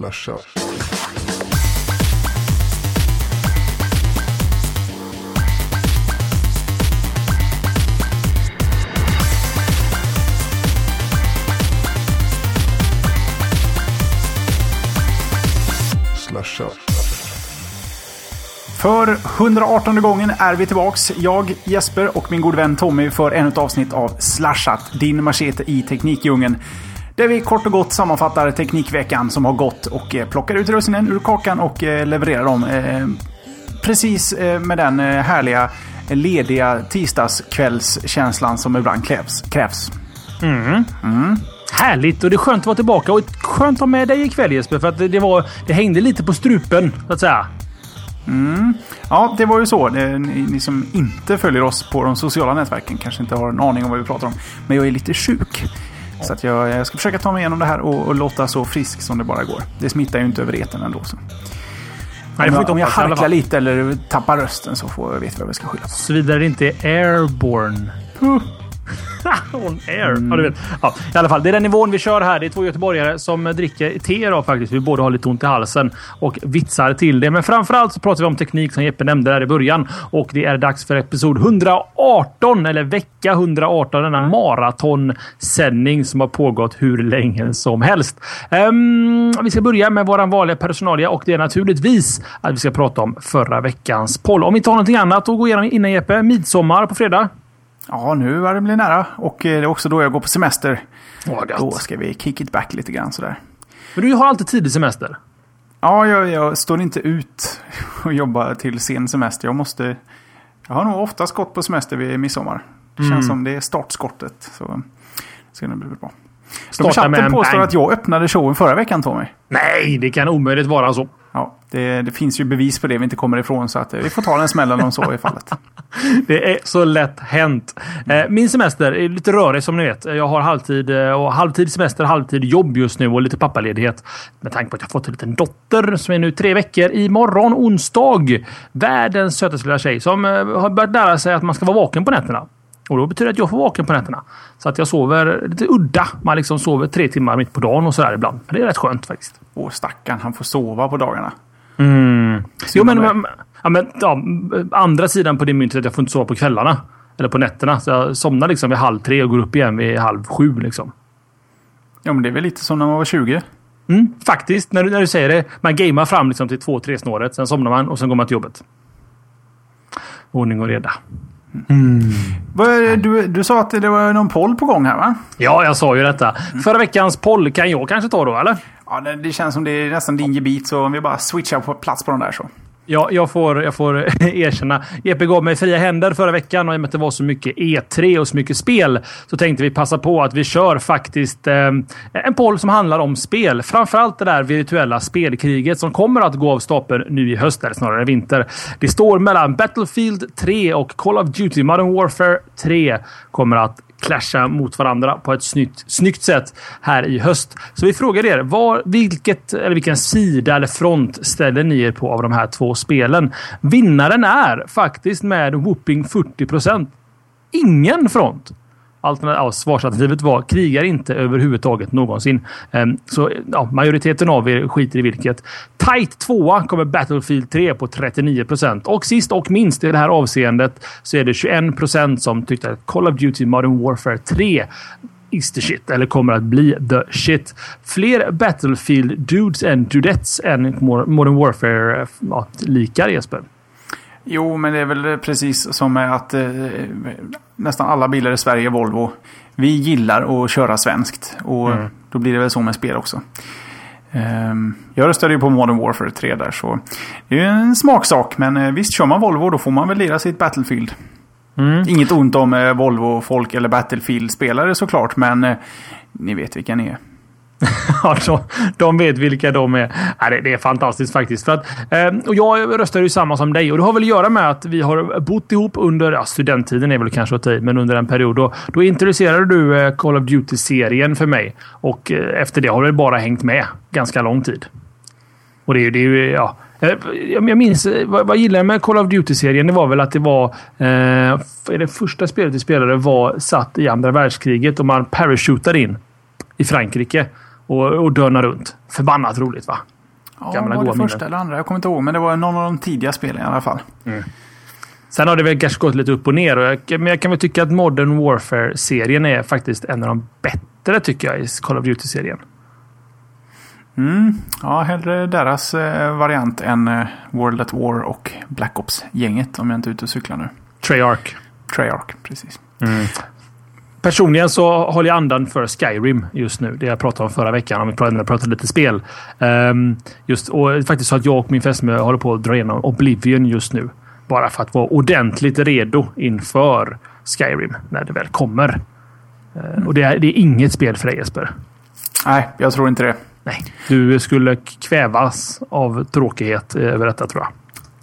Slasha. För 118 gången är vi tillbaks. Jag, Jesper och min gode vän Tommy för ännu ett avsnitt av Slashat, din machete i Teknikdjungeln. Där vi kort och gott sammanfattar Teknikveckan som har gått och eh, plockar ut russinen ur kakan och eh, levererar dem. eh, Precis med den härliga lediga tisdagskvällskänslan som ibland krävs. krävs. Härligt och det är skönt att vara tillbaka och skönt att ha med dig ikväll Jesper. För att det, var, det hängde lite på strupen så att säga. Ja, det var ju så. Ni, ni som inte följer oss på de sociala nätverken kanske inte har en aning om vad vi pratar om. Men jag är lite sjuk. Så att jag, jag ska försöka ta mig igenom det här och, och låta så frisk som det bara går. Det smittar ju inte över eten ändå. Så. Nej, Om jag, inte om jag harklar lite eller tappar rösten så får jag veta vad jag ska skylla på. Såvida det inte är airborne. On air. Ja, du vet. Ja, I alla fall, det är den nivån vi kör här. Det är två göteborgare som dricker te idag faktiskt. Vi båda har lite ont i halsen och vitsar till det. Men framförallt så pratar vi om teknik som Jeppe nämnde där i början. Och det är dags för episod 118, eller vecka 118. Denna maratonsändning som har pågått hur länge som helst. Um, vi ska börja med våran vanliga personalia och det är naturligtvis att vi ska prata om förra veckans poll. Om vi inte har någonting annat att gå igenom innan Jeppe. Midsommar på fredag. Ja, nu är det blir nära. Och eh, det är också då jag går på semester. Gött. Då ska vi kick it back lite grann sådär. För du har alltid tidig semester. Ja, jag, jag står inte ut och jobbar till sen semester. Jag måste... Jag har nog oftast gått på semester vid midsommar. Det Mm. känns som det är startskottet. Så det ska nog bli bra. De Starta med chatten en påstår att jag öppnade showen förra veckan, Tommy. Nej, det kan omöjligt vara så. Det, det finns ju bevis på det vi inte kommer ifrån. Så att eh, vi får ta den smällen om så är fallet. Det är så lätt hänt. Eh, Min semester är lite rörig som ni vet. Jag har halvtid eh, och halvtid semester, halvtid jobb just nu och lite pappaledighet. Med tanke på att jag fått en liten dotter som är nu tre veckor imorgon onsdag. Världens sötaste lilla tjej som har börjat lära sig att man ska vara vaken på nätterna. Och då betyder det att jag får vaken på nätterna. Så att jag sover lite udda. Man liksom sover tre timmar mitt på dagen och sådär ibland. Men det är rätt skönt faktiskt. Åh, stackarn. Han får sova på dagarna. Jo, men, men, ja, men ja, andra sidan på det myntet att jag får inte sova på kvällarna. Eller på nätterna. Så jag somnar liksom vid halv tre och går upp igen vid halv sju. Liksom. Ja, men det är väl lite som när man var 20. Mm, faktiskt, när du, när du säger det. Man gamear fram liksom till två, tre snåret. Sen somnar man och sen går man till jobbet. Ordning och reda. Vad- Du, du sa att det var någon poll på gång här, va? Ja, jag sa ju detta. Förra veckans poll kan jag kanske ta då, eller? Ja, det, det känns som det är nästan din gebit. Så om vi bara switchar på plats på den där så. Ja, jag får, jag får erkänna. EP gav mig fria händer förra veckan och i och med att det var så mycket E3 och så mycket spel så tänkte vi passa på att vi kör faktiskt eh, en poll som handlar om spel. Framförallt det där virtuella spelkriget som kommer att gå av stapeln nu i höst, eller snarare vinter. Det står mellan Battlefield 3 och Call of Duty Modern Warfare 3 kommer att clasha mot varandra på ett snyggt, snyggt sätt här i höst. Så vi frågar er, var, vilket, eller vilken sida eller front ställer ni er på av de här två spelen? Vinnaren är faktiskt med whooping 40% ingen front. Alternativ, ja, svarsalternativet var krigar inte överhuvudtaget någonsin. Um, Så ja, majoriteten av er skiter i vilket. Tight tvåa kommer Battlefield 3 på 39 procent Och sist och minst i det här avseendet så är det 21 procent som tyckte att Call of Duty Modern Warfare 3 is the shit, eller kommer att bli the shit. Fler Battlefield dudes and dudettes än Modern Warfare ja, likar Jesper. Jo, men det är väl precis som med att eh, nästan alla bilar i Sverige är Volvo. Vi gillar att köra svenskt och då blir det väl så med spel också. Ehm, jag röstade ju på Modern Warfare 3 där så det är ju en smaksak. Men eh, visst, kör man Volvo då får man väl lira sitt Battlefield. Inget ont om eh, Volvo-folk eller Battlefield-spelare såklart, men eh, ni vet vilka ni är. Ja, de, de vet vilka de är. Ja, det, det är fantastiskt faktiskt. För att, eh, och jag röstar ju samma som dig och det har väl att göra med att vi har bott ihop under ja, studenttiden är väl kanske att ta i, men under en period. Då, då introducerade du eh, Call of Duty-serien för mig och eh, efter det har det bara hängt med ganska lång tid. Och det, är ju- det är ju, ja. Eh, jag minns, eh, vad, jag gillade med Call of Duty-serien, det var väl att det var... Eh, det första spelet vi spelade var satt i andra världskriget och man parachutade in i Frankrike och, och döna runt. Förbannat roligt va? Ja, Gamla var det första minnen. eller andra? Jag kommer inte ihåg, men det var någon av de tidiga spelen i alla fall. Sen har det väl kanske gått lite upp och ner. Och jag, men jag kan väl tycka att Modern Warfare-serien är faktiskt en av de bättre tycker jag i Call of Duty-serien. Mm. Ja, hellre deras eh, variant än eh, World at War och Black Ops-gänget om jag inte är ute och cyklar nu. Treyarch. Treyarch, precis. Personligen så håller jag andan för Skyrim just nu. Det jag pratade om förra veckan. Om vi pratade, pratade lite spel. Ehm, just, och faktiskt så att jag och min fästmö håller på att dra igenom Oblivion just nu. Bara för att vara ordentligt redo inför Skyrim när det väl kommer. Ehm, och det är, det är inget spel för dig Jesper. Nej, jag tror inte det. Nej. Du skulle kvävas av tråkighet över detta tror jag.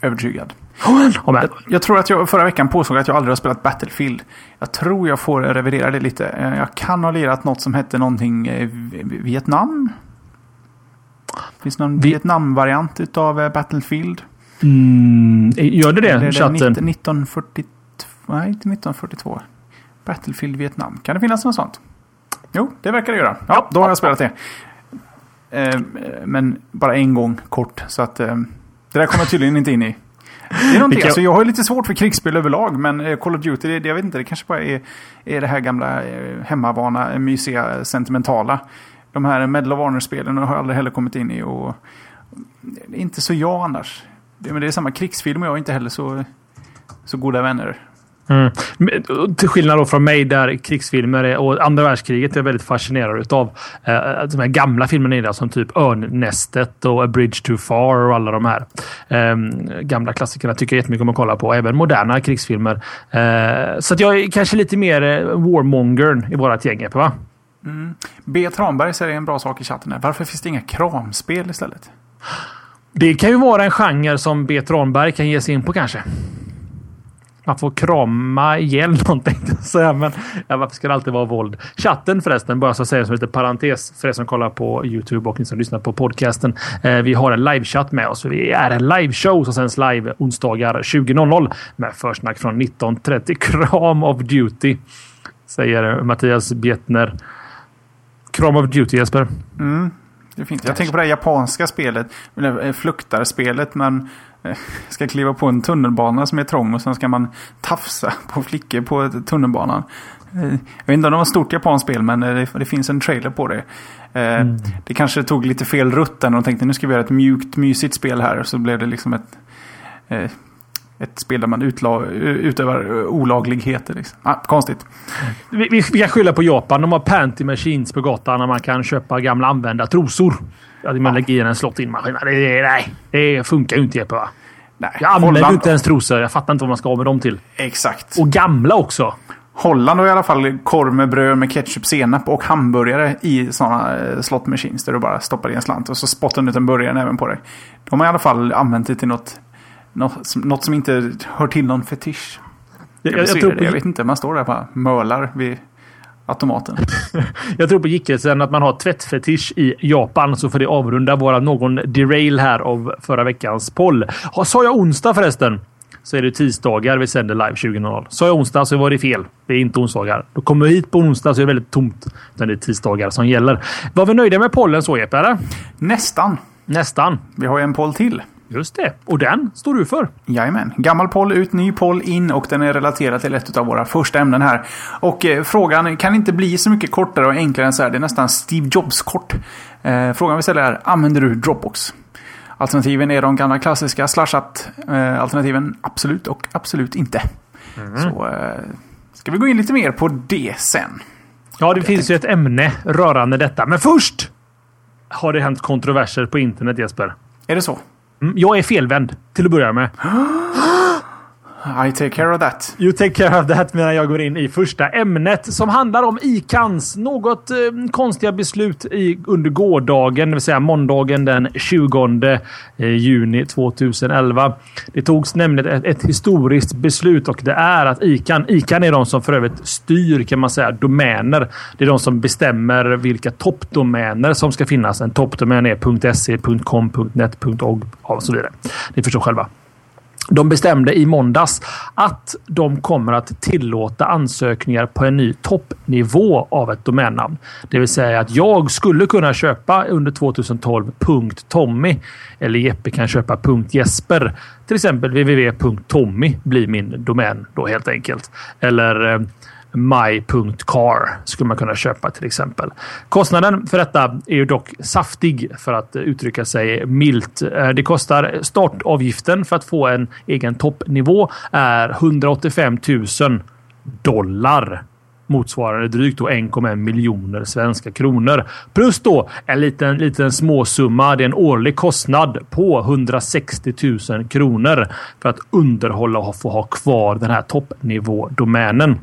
Övertygad. Jag, Jag tror att jag förra veckan påstod att jag aldrig har spelat Battlefield. Jag tror jag får revidera det lite. Eh, Jag kan ha lirat något som hette någonting eh, Vietnam. Finns det någon Vi- Vietnam-variant utav eh, Battlefield? mm, gör det det? Eller chatten? 19- 1942? Nej, inte 1942. Battlefield Vietnam. Kan det finnas något sånt? Jo, det verkar det göra. Ja, då har jag spelat det. Men bara en gång kort. Så att det där kommer jag tydligen inte in i. Det är någonting, alltså jag har lite svårt för krigsspel överlag, men eh, Call of Duty, det, det, jag vet inte, det kanske bara är, är det här gamla eh, hemmavana, eh, mysiga, sentimentala. De här Medal of Honor-spelen har jag aldrig heller kommit in i och inte så jag annars. Det, men det är samma krigsfilm jag är inte heller så, så goda vänner. Mm. Till skillnad då från mig där krigsfilmer och andra världskriget är jag väldigt fascinerad utav. Eh, de här gamla filmerna är det, som typ Örnnästet och A Bridge Too Far och alla de här eh, gamla klassikerna tycker jag jättemycket om att kolla på. Även moderna krigsfilmer. Eh, så att jag är kanske lite mer eh, warmongern i vårat gäng. Eppe, Va? B. Tranberg säger en bra sak i chatten här. Varför finns det inga kramspel istället? Det kan ju vara en genre som B. Tranberg kan ge sig in på kanske. Man får krama ihjäl någon tänkte jag säga. Men ja, varför ska det alltid vara våld? Chatten förresten, bara så att säga som lite parentes för er som kollar på Youtube och ni som lyssnar på podcasten. Eh, vi har en livechatt med oss. Vi är en liveshow som sänds live onsdagar 20.00 med försnack från 19.30. Kram of duty, säger Mattias Bjettner. Kram of duty Jesper. Mm, det finns. Jag tänker på det japanska spelet, eller, eh, fluktarspelet. men ska kliva på en tunnelbana som är trång och sen ska man tafsa på flickor på tunnelbanan. Eh, Jag vet inte om det var ett stort japanskt spel, men eh, det, det finns en trailer på det. Eh, Det kanske tog lite fel rutt där. och De tänkte nu ska vi göra ett mjukt, mysigt spel här. Så blev det liksom ett, ett spel där man utla, utövar eh, olagligheter. Liksom. Ah, konstigt. Vi, vi, vi kan skylla på Japan. De har panty machines på gatan där man kan köpa gamla använda trosor. Ja, man lägger i en slott in maskin. Det, nej, det funkar ju inte Jeppe va? Nej, Jag använder Holland, inte ens trosor. Jag fattar inte vad man ska ha med dem till. Exakt. Och gamla också. Holland har i alla fall korv med bröd med ketchup, senap och hamburgare i sådana eh, slot machines. Där du bara stoppar i en slant och så spottar du ut en burgare även på dig. De har i alla fall använt det till något, något, som- något som inte hör till någon fetisch. Jag, Jag, jag, tror det. jag på, vet inte, man står där och bara mölar vid automaten. jag tror på gickelsen att man har tvättfetisch i Japan. Så får det avrunda våra någon derail här av förra veckans poll. Sa jag onsdag förresten? Så är det tisdagar vi sänder live 20.00. Sa jag onsdag så var det fel. Det är inte onsdagar. Då kommer vi hit på onsdag så är det väldigt tomt. Utan det är tisdagar som gäller. Var vi nöjda med pollen så Jeppe? eller? Nästan. Nästan. Vi har ju en poll till. Just det. Och den står du för. Jajamän. Gammal poll ut, ny poll in och den är relaterad till ett av våra första ämnen här. Och eh, frågan kan inte bli så mycket kortare och enklare än så här. Det är nästan Steve Jobs-kort. Eh, frågan vi ställer är, använder du Dropbox? Alternativen är de gamla klassiska slashat. Eh, absolut och absolut inte. Så eh, ska vi gå in lite mer på det sen. Ja, det finns ju ett ämne rörande detta. Men först har det hänt kontroverser på internet Jesper. Är det så? Mm, Jag är felvänd till att börja med. I take care of that. You take care of that medan jag går in i första ämnet som handlar om ICANs något eh, konstiga beslut i, under gårdagen, det vill säga måndagen den 20 eh, juni 2011. Det togs nämligen ett, ett historiskt beslut och det är att ICAN, ICAN är de som för övrigt styr kan man säga domäner. Det är de som bestämmer vilka toppdomäner som ska finnas. En toppdomän är .se, .com, .net, .org och så vidare. Ni förstår själva. De bestämde i måndags att de kommer att tillåta ansökningar på en ny toppnivå av ett domännamn. Det vill säga att jag skulle kunna köpa under 2012 .tommy eller Jeppe kan köpa .jesper. Till exempel www.tommy blir min domän då helt enkelt. Eller eh, my.car skulle man kunna köpa till exempel. Kostnaden för detta är ju dock saftig för att uttrycka sig milt. Eh, det kostar startavgiften för att få en egen toppnivå är 185 000 dollar motsvarande drygt 1,1 miljoner svenska kronor. Plus då en liten, liten småsumma. Det är en årlig kostnad på 160 000 kronor för att underhålla och få ha kvar den här toppnivådomänen.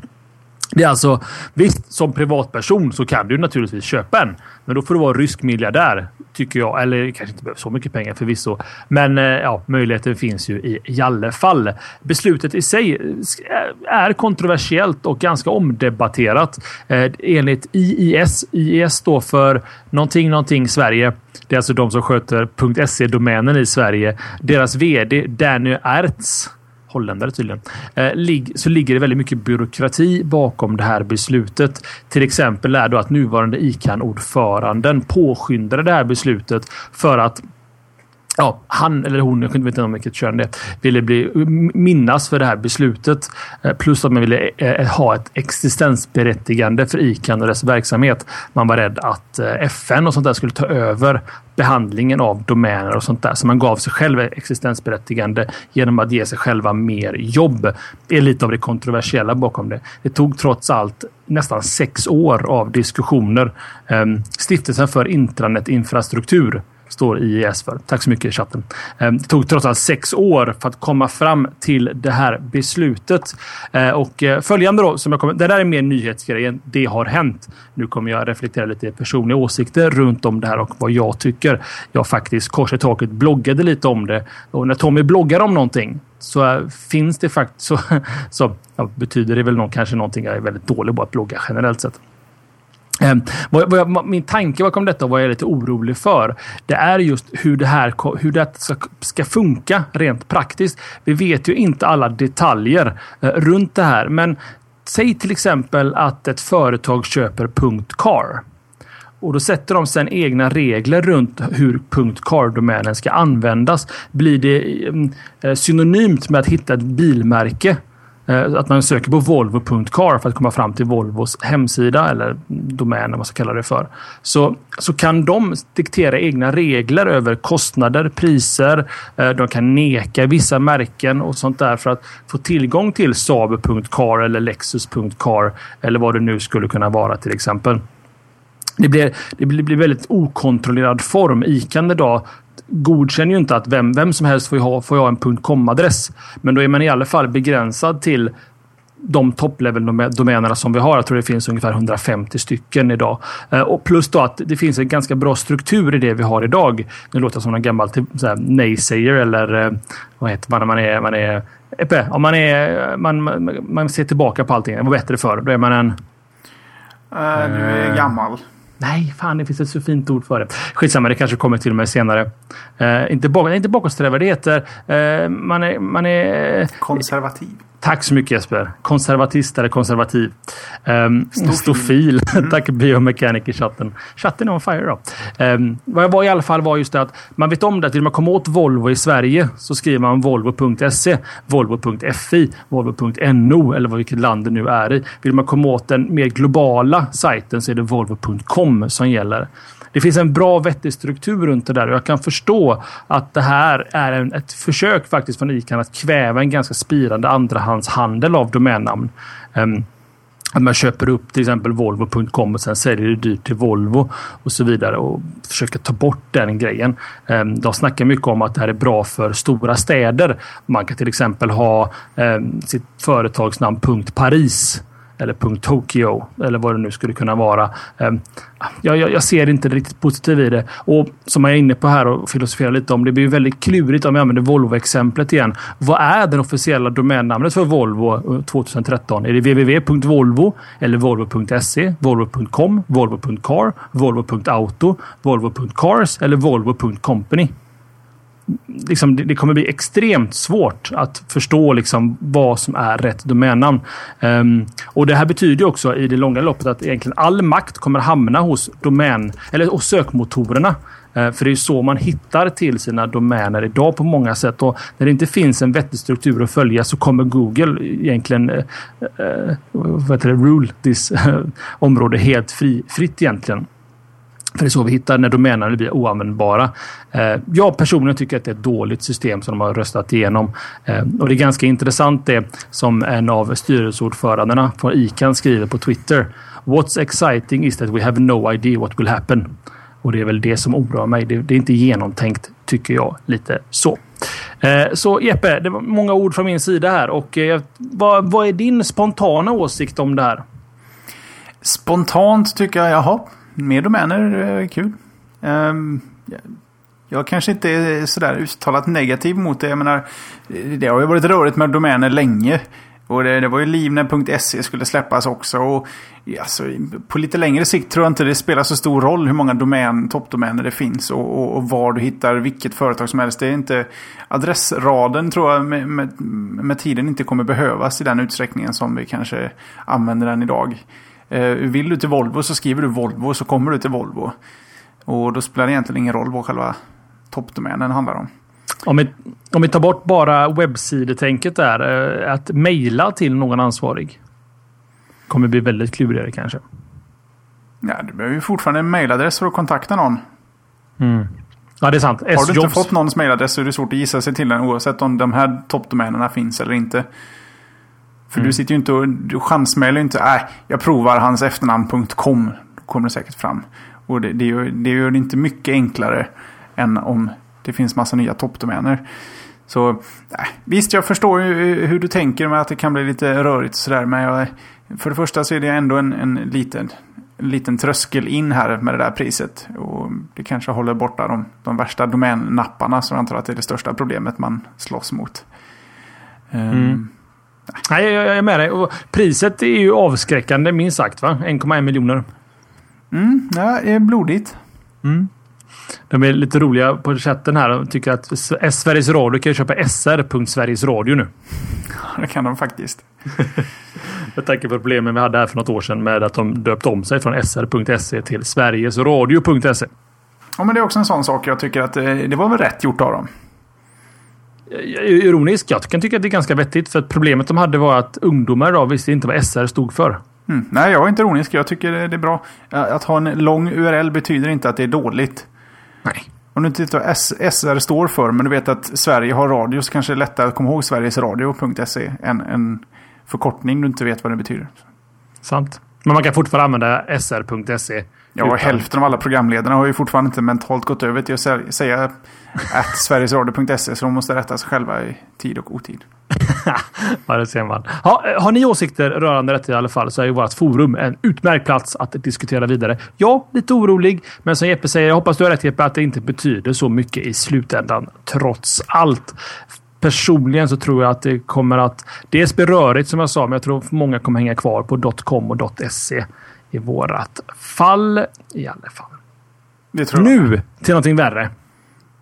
Det är alltså visst, som privatperson så kan du naturligtvis köpa en, men då får du vara rysk miljardär tycker jag. Eller kanske inte behöver så mycket pengar förvisso, men eh, ja, möjligheten finns ju i, i alla fall. Beslutet i sig eh, är kontroversiellt och ganska omdebatterat. Eh, enligt IIS, IIS står för någonting, någonting Sverige. Det är alltså de som sköter .se-domänen i Sverige. Deras vd Danny Ertz holländare tydligen, eh, så ligger det väldigt mycket byråkrati bakom det här beslutet. Till exempel är då att nuvarande ICAN-ordföranden påskyndade det här beslutet för att ja, han eller hon, jag vet inte veta vilket kön det ville bli minnas för det här beslutet. Eh, plus att man ville eh, eh, ha ett existensberättigande för ICAN och dess verksamhet. Man var rädd att FN och sånt där skulle ta över behandlingen av domäner och sånt där. Så man gav sig själv existensberättigande genom att ge sig själva mer jobb. Det är lite av det kontroversiella bakom det. Det tog trots allt nästan sex år av diskussioner. Ehm, Stiftelsen för intranetinfrastruktur står IES för. Tack så mycket i chatten. Eh, det tog trots allt sex år för att komma fram till det här beslutet. Eh, och eh, följande då, som jag kommer, det där är mer nyhetsgrejen. Det har hänt. Nu kommer jag reflektera lite personliga åsikter runt om det här och vad jag tycker. Jag faktiskt kors i taket bloggade lite om det och när Tommy bloggar om någonting så finns det faktiskt så, så ja, betyder det väl någon, kanske någonting jag är väldigt dålig på att blogga generellt sett. Ehm, min tanke bakom detta och vad jag är lite orolig för. Det är just hur det här hur det ska, ska funka rent praktiskt. Vi vet ju inte alla detaljer eh, runt det här, men säg till exempel att ett företag köper .car. Och då sätter de sedan egna regler runt hur .car-domänen ska användas. Blir det ehm, eh, synonymt med att hitta ett bilmärke Eh, att man söker på volvo.car för att komma fram till Volvos hemsida eller domän, vad man ska kalla det för. Så, så kan de diktera egna regler över kostnader, priser. Eh, de kan neka vissa märken och sånt där för att få tillgång till Saab.car eller Lexus.car eller vad det nu skulle kunna vara till exempel. Det blir, det blir väldigt okontrollerad form. ICAN idag godkänner ju inte att vem, vem som helst får ha, får ha en .com-adress. Men då är man i alla fall begränsad till de topplevel-domänerna som vi har. Jag tror det finns ungefär 150 stycken idag. Eh, och plus då att det finns en ganska bra struktur i det vi har idag. Nu låter jag som en gammal typ, naysayer eller eh, vad heter man när man är... Man är Epe, om man, är, man, man, man ser tillbaka på allting. Det var bättre förr. Då är man en... Eh, uh, du är gammal. Nej, fan det finns ett så fint ord för det. Skitsamma, det kanske kommer till och med senare. Eh, inte, bak, inte bakåtsträvare, det heter... Eh, man, är, man är... Konservativ. Tack så mycket Jesper. Konservatist eller konservativ. Um, stofil. Mm. Tack biomekanik i chatten. Chatten är on fire då. Um, vad jag var i alla fall var just det att man vet om det att vill man komma åt Volvo i Sverige så skriver man volvo.se, volvo.fi, volvo.no eller vilket land det nu är i. Vill man komma åt den mer globala sajten så är det volvo.com som gäller. Det finns en bra vettig struktur runt det där och jag kan förstå att det här är en, ett försök faktiskt från ICAN att kväva en ganska spirande andrahandshandel av domännamn. Um, att man köper upp till exempel Volvo.com och sen säljer det dyrt till Volvo och så vidare och försöker ta bort den grejen. Ehm, de snackar mycket om att det här är bra för stora städer. Man kan till exempel ha ehm, sitt företagsnamn .paris eller .Tokyo eller vad det nu skulle kunna vara. Ehm, jag, jag, jag, ser inte riktigt positivt i det. Och som jag är inne på här och filosoferar lite om. Det blir väldigt klurigt om vi använder Volvo-exemplet igen. Vad är det officiella domännamnet för Volvo eh, 2013? Är det www.volvo eller volvo.se, volvo.com, volvo.car, volvo.auto, volvo.cars eller volvo.company? Liksom, det, det, kommer bli extremt svårt att förstå liksom, vad som är rätt domännamn. Um, och Det här betyder också i det långa loppet att egentligen all makt kommer hamna hos domän eller hos sökmotorerna. Ehm, för det är så man hittar till sina domäner idag på många sätt. Och när det inte finns en vettig struktur att följa så kommer Google egentligen eh, eh vad heter det, rule this eh, område helt fri, fritt egentligen. För det är så vi hittar när domänerna blir oanvändbara. Eh, jag personligen tycker att det är ett dåligt system som de har röstat igenom. Eh, och det är ganska intressant det som en av styrelseordförandena från ICAN skriver på Twitter. What's exciting is that we have no idea what will happen. Och det är väl det som oroar mig. Det, det är inte genomtänkt tycker jag lite så. Eh, så Jeppe, det var många ord från min sida här och vad, vad är din spontana åsikt om det här? Spontant tycker jag, jaha, mer domäner är kul. Ehm, jag kanske inte är sådär uttalat negativ mot det. Jag menar, eh, det har ju varit rörigt med domäner länge. Och det, det var ju livnet.se skulle släppas också. Och, alltså, på lite längre sikt tror jag inte det spelar så stor roll hur många domän, toppdomäner det finns och, och, och, var du hittar vilket företag som helst. Det är inte, adressraden tror jag med, med, med tiden inte kommer behövas i den utsträckningen som vi kanske använder den idag. Eh, vill du till Volvo så skriver du Volvo så kommer du till Volvo. Och då spelar det egentligen ingen roll vad själva toppdomänen handlar om. Om vi, om vi tar bort bara webbsidetänket där. Eh, att mejla till någon ansvarig. Kommer bli väldigt klurigare kanske. Ja, du behöver ju fortfarande en mejladress för att kontakta någon. Mm. Ja, det är sant. Har du inte fått någons mejladress så är det svårt att gissa sig till den oavsett om de här toppdomänerna finns eller inte. För mm. du sitter ju inte och du chansmailar inte. Äh, jag provar hans efternamn.com. Då kommer det säkert fram. Och det, det, gör, det gör det inte mycket enklare än om det finns massa nya toppdomäner. Så äh, visst, jag förstår ju hur du tänker med att det kan bli lite rörigt sådär. Men jag, för det första så är det ändå en, en liten, en liten tröskel in här med det där priset. Och det kanske håller borta de, de värsta domännapparna. Så jag antar att det är det största problemet man slåss mot. Mm. Um, Nej, jag är med dig. Och priset är ju avskräckande minst sagt. va? 1,1 miljoner. Mm, ja, det är blodigt. Mm. De är lite roliga på chatten här. De tycker att Sveriges Radio kan köpa sr.sverigesradio nu. Det kan de faktiskt. Jag tänker på problemen vi hade här för något år sedan med att de döpte om sig från sr.se till sverigesradio.se. Ja, men det är också en sån sak jag tycker att det, det var väl rätt gjort av dem ironisk. Jag kan tycka att det är ganska vettigt. För att problemet de hade var att ungdomar idag visste inte vad SR stod för. Mm. Nej, jag är inte ironisk. Jag tycker det är bra. Att ha en lång URL betyder inte att det är dåligt. Nej. Om du inte vet vad SR står för, men du vet att Sverige har radio, så kanske det är lättare att komma ihåg sverigesradio.se än en förkortning du inte vet vad det betyder. Sant. Men man kan fortfarande använda sr.se. Ja, utan... hälften av alla programledarna har ju fortfarande inte mentalt gått över till att säga att sverigesradio.se så de måste rätta sig själva i tid och otid. ja, det ser man. Ha, har ni åsikter rörande detta i alla fall så är ju vårt forum en utmärkt plats att diskutera vidare. Ja, lite orolig, men som Jeppe säger, jag hoppas du har rätt Jeppe, att det inte betyder så mycket i slutändan trots allt. Personligen så tror jag att det kommer att dels bli rörigt som jag sa, men jag tror många kommer hänga kvar på .com och .se i vårat fall i alla fall. nu till någonting värre.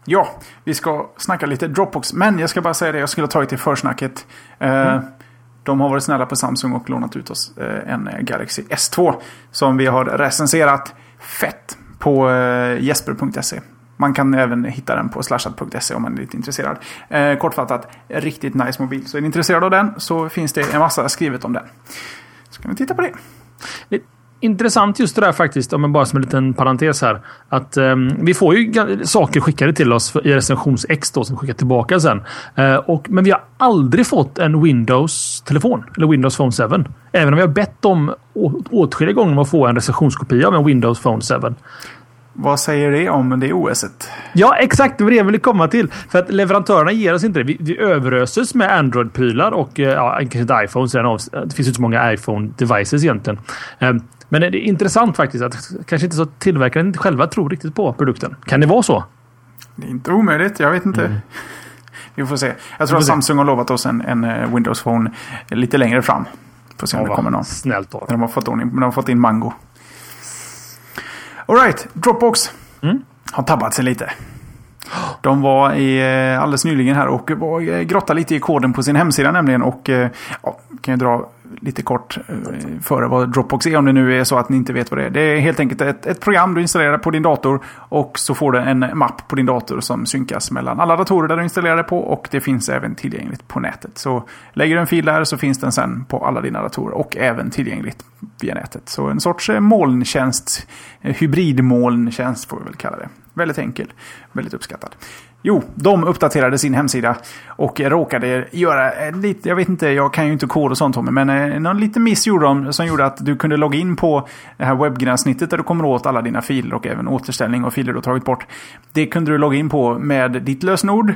Ja, vi ska snacka lite Dropbox. Men jag ska bara säga det, jag skulle ha tagit till försnacket. Eh, mm. De har varit snälla på Samsung och lånat ut oss eh, en Galaxy S2. Som vi har recenserat fett på eh, jesper.se. Man kan även hitta den på slashad.se om man är lite intresserad. kortfattat, riktigt nice mobil. Så är ni intresserade av den så finns det en massa skrivet om den. Så kan vi titta på det intressant just det där faktiskt, om bara som en liten parentes här. Att um, vi får ju saker skickade till oss i recensions-X då, som skickar tillbaka sen. Uh, och, men vi har aldrig fått en Windows-telefon. Eller Windows Phone 7. Även om vi har bett om åtskilliga gånger om att få en recensionskopia av en Windows Phone 7. Vad säger det om det OSet? Ja, exakt. Det jag ville komma till. För att leverantörerna ger oss inte det. Vi, vi överöses med Android-prylar och eh, ja, kanske inte iPhone. Det finns inte så många iPhone-devices egentligen. Men det är intressant faktiskt att kanske inte så tillverkaren inte själva tror riktigt på produkten. Kan det vara så? Det är inte omöjligt. Jag vet inte. Mm. Vi får se. Jag tror att Samsung har lovat oss en, en eh, Windows Phone lite längre fram. Får se om ja, det kommer någon. Snällt då. De har fått in, de har fått in Mango. Alright, Dropbox. Mm. Har tabbat sig lite. De var i, eh, alldeles nyligen här och var, eh, grottade lite i koden på sin hemsida nämligen. Och ja, kan jag dra lite kort eh, före vad Dropbox är om det nu är så att ni inte vet vad det är. Det är helt enkelt ett, ett program du installerar på din dator och så får du en mapp på din dator som synkas mellan alla datorer där du installerar det på och det finns även tillgängligt på nätet. Så lägger du en fil där så finns den sen på alla dina datorer och även tillgängligt via nätet. Så en sorts eh, molntjänst, eh, hybridmolntjänst får vi väl kalla det. Väldigt enkel, väldigt uppskattad. Jo, de uppdaterade sin hemsida och råkade göra eh, lite, jag vet inte, jag kan ju inte kod och sånt Tommy, men eh, någon liten miss gjorde de som gjorde att du kunde logga in på det här webbgränssnittet där du kommer åt alla dina filer och även återställning av filer du har tagit bort. Det kunde du logga in på med ditt lösenord,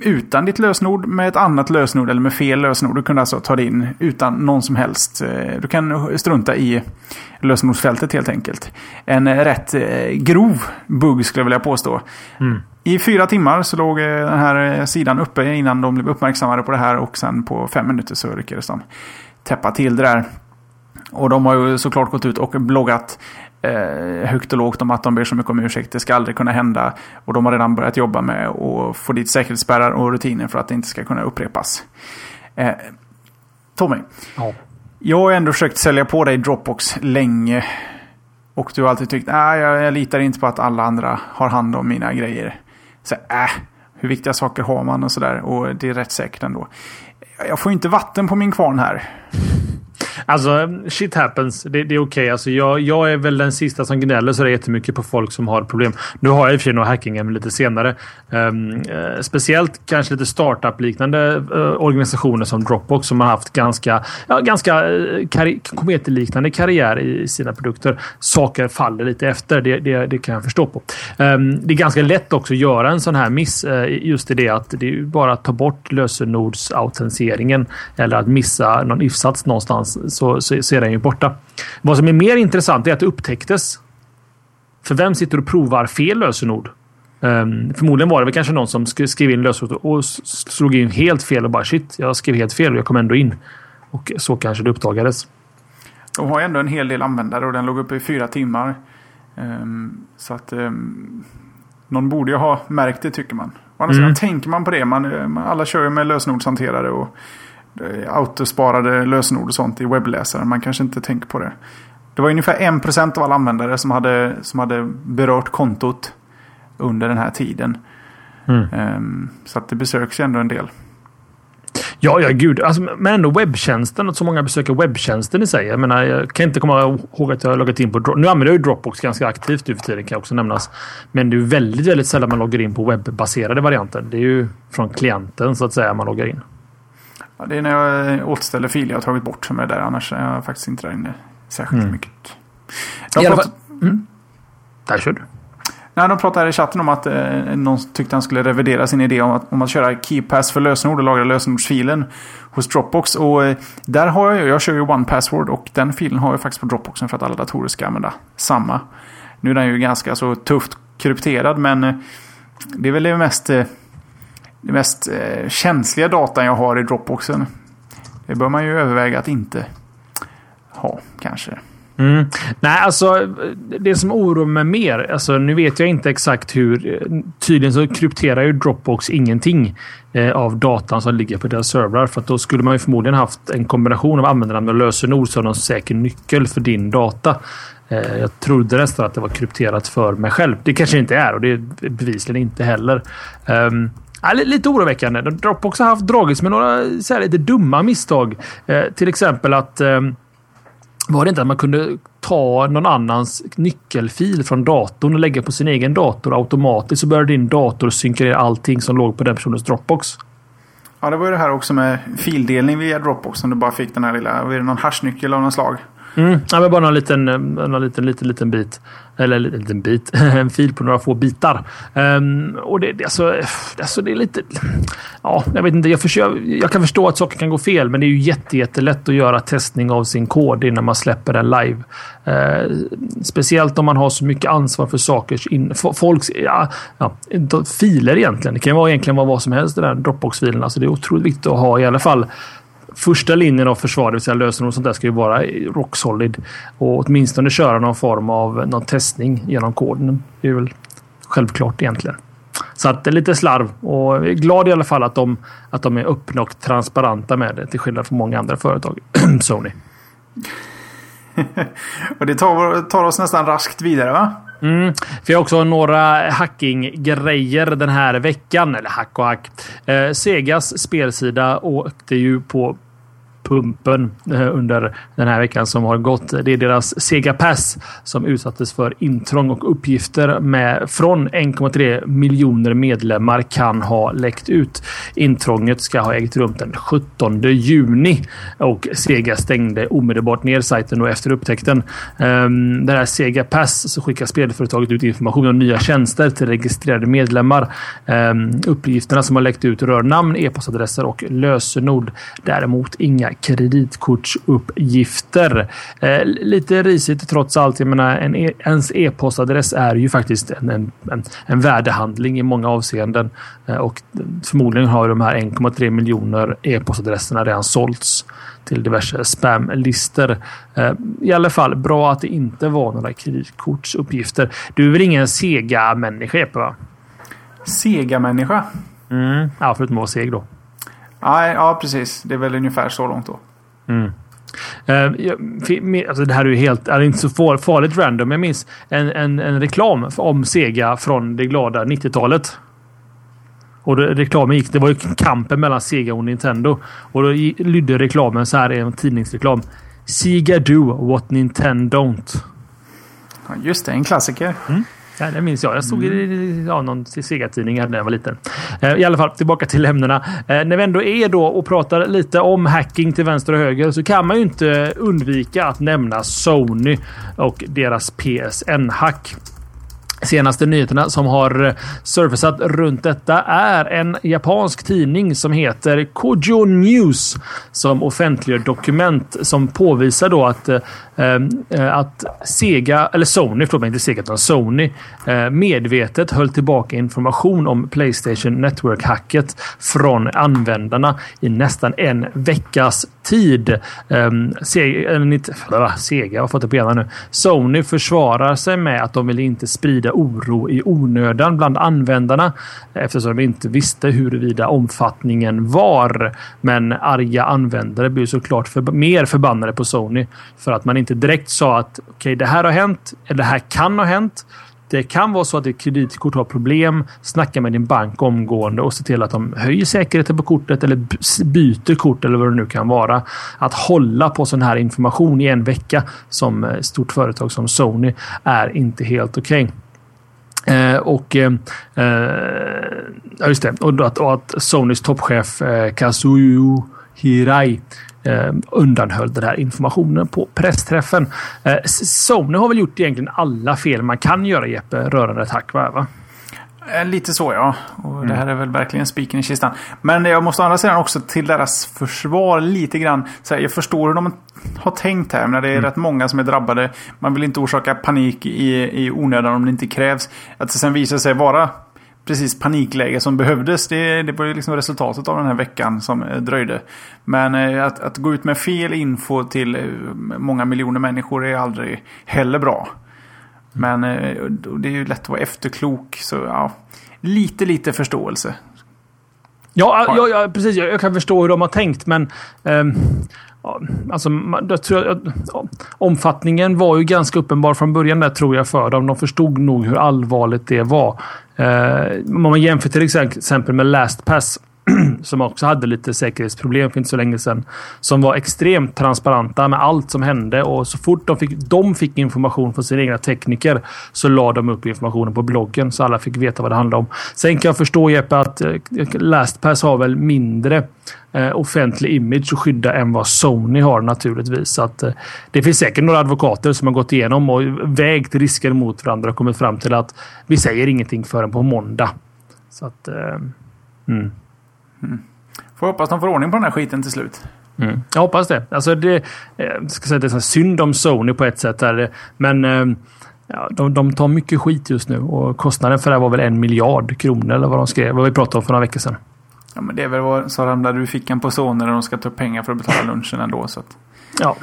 utan ditt lösenord, med ett annat lösenord eller med fel lösenord. Du kunde alltså ta det in utan någon som helst. Eh, du kan strunta i lösenordsfältet helt enkelt. En rätt grov bugg skulle jag vilja påstå. Mm. I fyra timmar så låg eh, den här eh, sidan uppe innan de blev uppmärksammade på det här och sen på fem minuter så lyckades de täppa till det där. Och de har ju såklart gått ut och bloggat eh, högt och lågt om att de ber så mycket om ursäkt. Det ska aldrig kunna hända. Och de har redan börjat jobba med att få dit säkerhetsspärrar och rutiner för att det inte ska kunna upprepas. Eh, Tommy. Ja. Jag har ändå försökt sälja på dig Dropbox länge. Och du har alltid tyckt att jag, jag litar inte på att alla andra har hand om mina grejer så äh, hur viktiga saker har man och sådär. Och det är rätt säkert ändå. Jag får inte vatten på min kvarn här. Alltså, shit happens. Det, det är okej. Okay. Alltså, jag, jag är väl den sista som gnäller så det är jättemycket på folk som har problem. Nu har jag i och för sig några hacking lite senare. Um, uh, speciellt kanske lite startup-liknande uh, organisationer som Dropbox som har haft ganska, ja, ganska eh, uh, karri kometliknande karriär i sina produkter. Saker faller lite efter. Det, det, det kan jag förstå på. Um, det är ganska lätt också att göra en sån här miss. Uh, just i det att det är bara att ta bort lösenordsautentiseringen eller att missa någon if-sats någonstans så, så, så är den ju borta. Vad som är mer intressant är att det upptäcktes. För vem sitter och provar fel lösenord? Um, förmodligen var det väl kanske någon som skrev in lösenord och slog in helt fel och bara shit, jag skrev helt fel och jag kom ändå in. Och så kanske det uppdagades. De har ändå en hel del användare och den låg uppe i fyra timmar. Um, så att um, någon borde ju ha märkt det tycker man. Å andra sidan mm. tänker man på det. Man, alla kör ju med lösenordshanterare och autosparade lösenord och sånt i webbläsaren. Man kanske inte tänker på det. Det var ungefär 1% av alla användare som hade, som hade berört kontot under den här tiden. Mm. Um, så att det besöks ju ändå en del. Ja, ja gud. Alltså, men ändå webbtjänsten. Att så många besöker webbtjänsten i sig. Jag menar, jag kan inte komma ihåg att jag har loggat in på... Nu använder jag ju Dropbox ganska aktivt nu för tiden kan också nämnas. Men det är väldigt, väldigt sällan man loggar in på webbaserade varianter. Det är ju från klienten så att säga man loggar in. Ja, det är när jag återställer filer jag har tagit bort som är där. Annars är jag faktiskt inte där inne särskilt mm. mycket. De pratar... mm. Där kör du. Nej, de pratade i chatten om att eh, någon tyckte han skulle revidera sin idé om att, om att köra KeyPass för lösenord och lagra lösenordsfilen hos Dropbox. Och eh, där har jag, jag kör ju OnePassword och den filen har jag faktiskt på Dropboxen för att alla datorer ska använda samma. Nu är den ju ganska så tufft krypterad men eh, det är väl det mest eh, det mest eh, känsliga datan jag har i Dropboxen. Det bör man ju överväga att inte ha kanske. Mm. Nej, alltså det som oroar mig mer. Alltså, nu vet jag inte exakt hur. Tydligen så krypterar ju Dropbox ingenting eh, av datan som ligger på deras servrar. För att då skulle man ju förmodligen haft en kombination av användarnamn och lösenord som någon säker nyckel för din data. Eh, jag trodde nästan att det var krypterat för mig själv. Det kanske inte är och det är bevisligen inte heller. Um, Ja, lite oroväckande. Dropbox har haft dragits med några så här, lite dumma misstag. Eh, till exempel att eh, var det inte att man kunde ta någon annans nyckelfil från datorn och lägga på sin egen dator automatiskt så började din dator synka ner allting som låg på den personens Dropbox. Ja, det var ju det här också med fildelning via Dropbox. Om du bara fick den här lilla, var det någon hashnyckel av något slag? Mm. Ja, men bara någon liten, eh, någon liten, liten, liten bit. Eller en liten bit. En fil på några få bitar. Um, och det, det, alltså, eh, alltså, det är lite... Ja, jag vet inte. Jag, försöker, jag kan förstå att saker kan gå fel, men det är ju jätte, jättelätt att göra testning av sin kod innan man släpper den live. Uh, speciellt om man har så mycket ansvar för saker. In, folks ja, ja, filer egentligen. Det kan vara egentligen vara vad som helst. Den där Dropbox-filen. Alltså, det är otroligt viktigt att ha i alla fall första linjen av försvar, det vill säga lösenord och sånt där, ska ju vara rock solid. Och åtminstone köra någon form av någon testning genom koden. Det är väl självklart egentligen. Så att det är lite slarv och jag är glad i alla fall att de, att de är öppna och transparenta med det till skillnad från många andra företag. Sony. och det tar, tar oss nästan raskt vidare va? Mm. Vi har också några hacking-grejer den här veckan. Eller hack och hack. Eh, Segas spelsida åkte ju på pumpen eh, under den här veckan som har gått. Det är deras Sega Pass som utsattes för intrång och uppgifter med från 1,3 miljoner medlemmar kan ha läckt ut. Intrånget ska ha ägt rum den 17 juni och Sega stängde omedelbart ner sajten och efter upptäckten. Ehm, det här Sega Pass så skickar spelföretaget ut information om nya tjänster till registrerade medlemmar. Ehm, uppgifterna som har läckt ut rör namn, e-postadresser och lösenord. Däremot inga kreditkortsuppgifter. Eh, lite risigt trots allt. Jag menar, en e ens e-postadress är ju faktiskt en, en, en, en värdehandling i många avseenden. Eh, och förmodligen har de här 1,3 miljoner e-postadresserna redan sålts till diverse spamlistor. Eh, I alla fall bra att det inte var några kreditkortsuppgifter. Du är väl ingen Sega-människa Epe? Sega-människa? Mm. Ja, förutom att vara seg då. Ja, ja, precis. Det är väl ungefär så långt då. Mm. Uh, alltså det här är ju helt, är inte så farligt random. Jag minns en, en, en reklam om Sega från det glada 90-talet. Och det, reklamen gick, det var ju kampen mellan Sega och Nintendo. Och då lydde reklamen så här i en tidningsreklam. Sega do what Nintendo don't. Ja, just det, en klassiker. Mm. Ja, det minns jag. Jag stod i mm. ja, någon Sega-tidning när jag var liten. Eh, I alla fall, tillbaka till ämnena. Eh, när vi ändå är då och pratar lite om hacking till vänster och höger så kan man ju inte undvika att nämna Sony och deras PSN-hack. Senaste nyheterna som har eh, surfacat runt detta är en japansk tidning som heter Kojo News som offentliggör dokument som påvisar då att eh, eh, att Sega, eller Sony, förlåt mig, inte Sega utan Sony eh, medvetet höll tillbaka information om Playstation Network-hacket från användarna i nästan en veckas tid. Eh, Sega, eller, Sega, har fått det på nu. Sony försvarar sig med att de vill inte sprida oro i onödan bland användarna eftersom de inte visste huruvida omfattningen var. Men arga användare blir såklart för, mer förbannade på Sony för att man inte direkt sa att okej, okay, det här har hänt eller det här kan ha hänt. Det kan vara så att ditt kreditkort har problem. Snacka med din bank omgående och se till att de höjer säkerheten på kortet eller byter kort eller vad det nu kan vara. Att hålla på sån här information i en vecka som eh, stort företag som Sony är inte helt okej. Okay. Eh, och eh, eh, ja, just det. Och att, och att Sonys toppchef eh, Kazuyo Hirai eh, undanhöll den här informationen på pressträffen. Eh, Sony har väl gjort egentligen alla fel man kan göra Jeppe rörande ett hack, va? Eh, lite så ja. Och mm. Det här är väl verkligen spiken i kistan. Men jag måste å andra sidan också till deras försvar lite grann. Så här, jag förstår hur de har tänkt här. Men det är mm. rätt många som är drabbade. Man vill inte orsaka panik i, i onödan om det inte krävs. Att det sen visar sig vara precis panikläge som behövdes. Det, det var ju liksom resultatet av den här veckan som eh, dröjde. Men eh, att, att gå ut med fel info till många miljoner människor är aldrig heller bra. Men det är ju lätt att vara efterklok. Så ja, lite, lite förståelse. Ja, ja, ja precis. Jag, jag, kan förstå hur de har tänkt, men... Um, alltså, jag tror jag, omfattningen var ju ganska uppenbar från början där, tror jag, för dem. De förstod nog hur allvarligt det var. Uh, om man jämför till exempel med LastPass som också hade lite säkerhetsproblem för inte så länge sedan. Som var extremt transparenta med allt som hände och så fort de fick, de fick information från sina egna tekniker så la de upp informationen på bloggen så alla fick veta vad det handlade om. Sen kan jag förstå Jeppe att eh, LastPass har väl mindre eh, offentlig image att skydda än vad Sony har naturligtvis. Så att, eh, det finns säkert några advokater som har gått igenom och vägt risker mot varandra och kommit fram till att vi säger ingenting förrän på måndag. Så att... Eh, mm. Mm. Får hoppas de får ordning på den här skiten till slut. Mm. Jag hoppas det. Alltså det, jag eh, ska säga, det är synd om Sony på ett sätt. Här. Men eh, ja, de, de tar mycket skit just nu och kostnaden för det här var väl en miljard kronor eller vad de skrev. Vad vi pratade om för några veckor sedan. Ja, men det är väl vad som ramlade ur fickan på Sony när de ska ta pengar för att betala lunchen ändå. Så att ja,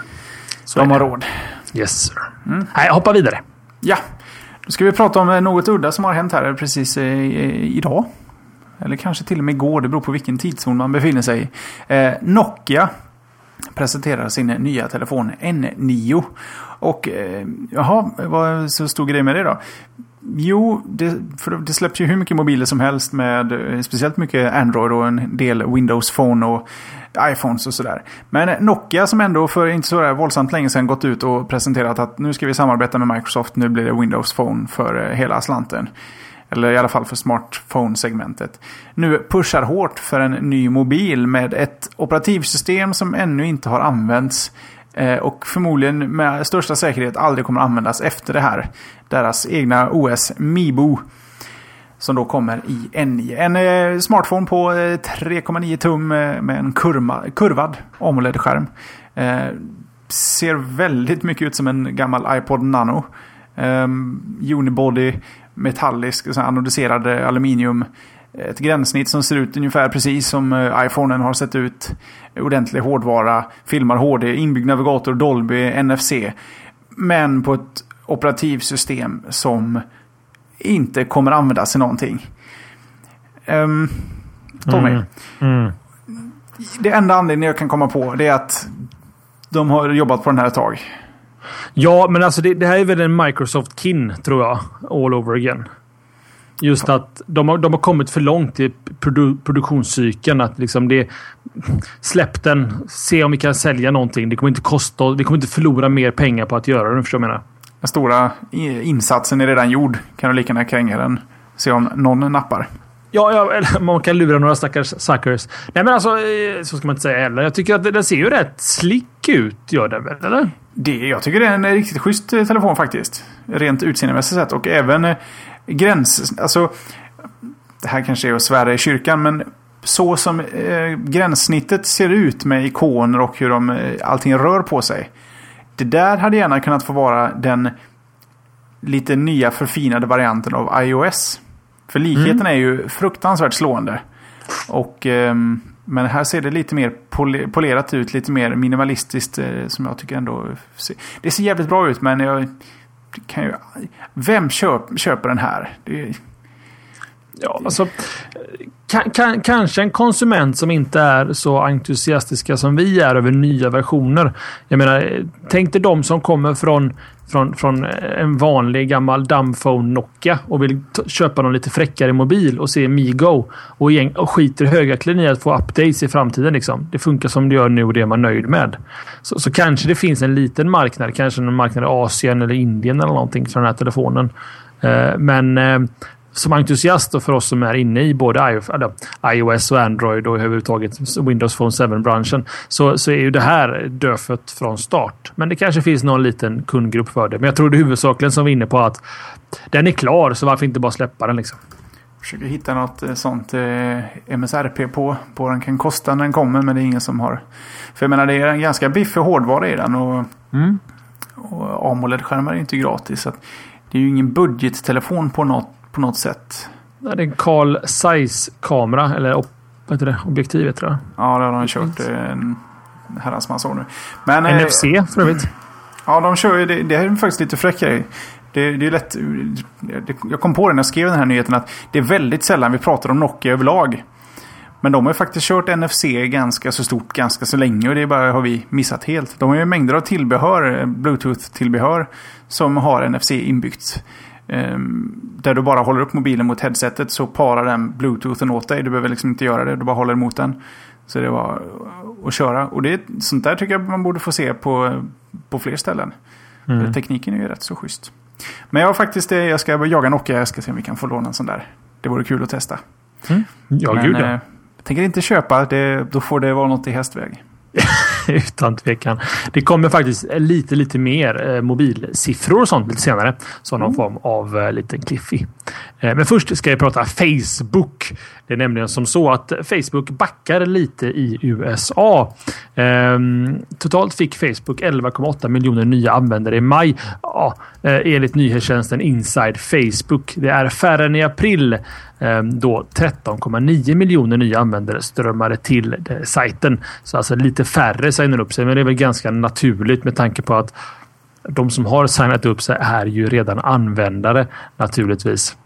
så de har råd. Yes sir. Mm. Nej, hoppa vidare. Ja, då ska vi prata om något udda som har hänt här precis idag. Eller kanske till och med igår, det beror på vilken tidszon man befinner sig i. Eh, Nokia presenterar sin nya telefon N9. Och eh, jaha, vad är så stor grej med det då? Jo, det, för det släpps ju hur mycket mobiler som helst med eh, speciellt mycket Android och en del Windows Phone och iPhones och sådär. Men Nokia som ändå för inte så där våldsamt länge sedan gått ut och presenterat att nu ska vi samarbeta med Microsoft. Nu blir det Windows Phone för hela slanten. Eller i alla fall för smartphone-segmentet. Nu pushar hårt för en ny mobil med ett operativsystem som ännu inte har använts. Eh, och förmodligen med största säkerhet aldrig kommer användas efter det här. Deras egna OS Mibo. Som då kommer i N9. En eh, smartphone på eh, 3,9 tum med en kurma, kurvad AMOLED-skärm. Ser väldigt mycket ut som en gammal iPod Nano. Ehm, Unibody, metallisk, anodiserad aluminium. Ett gränssnitt som ser ut ungefär precis som iPhonen har sett ut. Ordentlig hårdvara, filmar HD, inbyggd navigator, Dolby, NFC. Men på ett operativsystem som inte kommer användas i någonting. Um, Tommy. Mm. Mm. Det enda anledningen jag kan komma på det är att de har jobbat på den här ett tag. Ja, men alltså det, det här är väl en Microsoft-kin, tror jag. All over again. Just att de har, de har kommit för långt i produ produktionscykeln. Att liksom det, släpp den, se om vi kan sälja någonting. Det kommer inte kosta Vi kommer inte förlora mer pengar på att göra den, Förstår du vad jag menar? Den stora eh, insatsen är redan gjord. Kan du lika gärna kränga den. Se om någon nappar. Ja, ja man kan lura några stackars suckers. Nej, men alltså, eh, så ska man inte säga heller. Jag tycker att den ser ju rätt slick ut, gör den väl? Eller? Det, jag tycker det är en eh, riktigt schysst eh, telefon faktiskt. Rent utseendemässigt sett. Och även eh, gräns... Alltså, det här kanske är att svära i kyrkan, men så som eh, gränssnittet ser ut med ikoner och hur de, allting rör på sig. Det där hade gärna kunnat få vara den lite nya förfinade varianten av iOS. För likheten mm. är ju fruktansvärt slående. Och, eh, men här ser det lite mer polerat ut, lite mer minimalistiskt eh, som jag tycker ändå. Det ser jävligt bra ut men jag kan ju... Vem köp, köper den här? Det, Ja, alltså, kan, kan, kanske en konsument som inte är så entusiastiska som vi är över nya versioner. Jag menar, tänk dig de som kommer från, från, från en vanlig gammal dumbphone Nokia och vill köpa någon lite fräckare mobil och se Migo och, gäng, och skiter högaklin i att få updates i framtiden. Liksom. Det funkar som det gör nu och det är man nöjd med. Så, så kanske det finns en liten marknad, kanske en marknad i Asien eller Indien eller någonting för den här telefonen. Eh, men eh, som entusiast och för oss som är inne i både iOS och Android och överhuvudtaget Windows Phone 7-branschen så, så är ju det här dödfött från start. Men det kanske finns någon liten kundgrupp för det. Men jag tror det huvudsakligen som vi är inne på att den är klar, så varför inte bara släppa den liksom? Försöker hitta något eh, sånt eh, MSRP på, på den kan kosta när den kommer, men det är ingen som har. För jag menar, det är en ganska biffig hårdvara i den och, mm. och AMOLED-skärmar är inte gratis. Så det är ju ingen budgettelefon på något på något sätt. Det är en Carl Zeiss-kamera, eller vad heter det? objektivet tror jag. Ja, det har de kört en herrans massa år nu. Men, NFC eh, för övrigt. Ja, de kör ju, det, det är faktiskt lite fräckare. Det, det, är lätt, jag kom på det när jag skrev den här nyheten att det är väldigt sällan vi pratar om Nokia överlag. Men de har faktiskt kört NFC ganska så stort ganska så länge och det bara har vi missat helt. De har ju mängder av tillbehör, Bluetooth-tillbehör som har NFC inbyggt. Ehm, där du bara håller upp mobilen mot headsetet så parar den bluetoothen åt dig. Du behöver liksom inte göra det, du bara håller emot den. Så det var att köra. Och det, sånt där tycker jag man borde få se på, på fler ställen. Mm. Tekniken är ju rätt så schysst. Men jag har faktiskt jag ska jaga Nokia. Jag ska se om vi kan få låna en sån där. Det vore kul att testa. Mm. Ja, Men, gud ja. Eh, tänker inte köpa. Det, då får det vara något i hästväg. Utan tvekan. Det kommer faktiskt lite, lite mer eh, mobilsiffror och sånt lite senare. Så någon mm. form av eh, liten cliffy. Eh, men först ska jag prata Facebook. Det är nämligen som så att Facebook backar lite i USA. Ehm, totalt fick Facebook 11,8 miljoner nya användare i maj. Ja, enligt nyhetstjänsten Inside Facebook. Det är färre än i april Ehm, då 13,9 miljoner nya användare strömmade till eh, sajten. Så alltså lite färre signar upp sig, men det är väl ganska naturligt med tanke på att de som har signat upp sig är ju redan användare naturligtvis.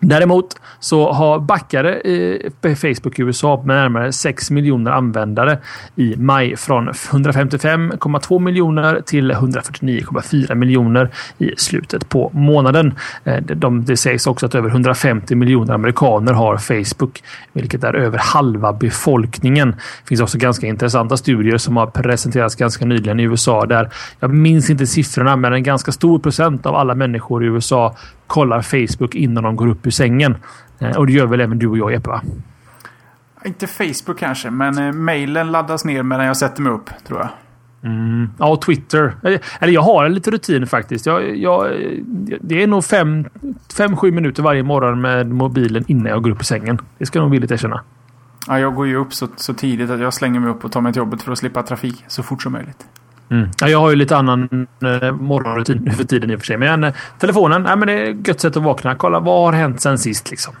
Däremot så har backare i Facebook i USA med närmare 6 miljoner användare i maj från 155,2 miljoner till 149,4 miljoner i slutet på månaden. Eh, de, det sägs också att över 150 miljoner amerikaner har Facebook, vilket är över halva befolkningen. Det finns också ganska intressanta studier som har presenterats ganska nyligen i USA där jag minns inte siffrorna, men en ganska stor procent av alla människor i USA kollar Facebook innan de går upp ur sängen. Eh, och det gör väl även du och jag Jeppe? Va? Inte Facebook kanske, men eh, mailen laddas ner medan jag sätter mig upp, tror jag. Mm. Ja, och Twitter. Eh, eller jag har lite rutin faktiskt. Jag, jag, det är nog 5-7 minuter varje morgon med mobilen innan jag går upp ur sängen. Det ska jag nog villigt erkänna. Ja, jag går ju upp så, så tidigt att jag slänger mig upp och tar mig till jobbet för att slippa trafik så fort som möjligt. Mm. Ja, jag har ju lite annan eh, morgonrutin nu för tiden i och för sig. Men eh, telefonen, nej, men det är ett gött sätt att vakna. Kolla vad har hänt sen sist liksom.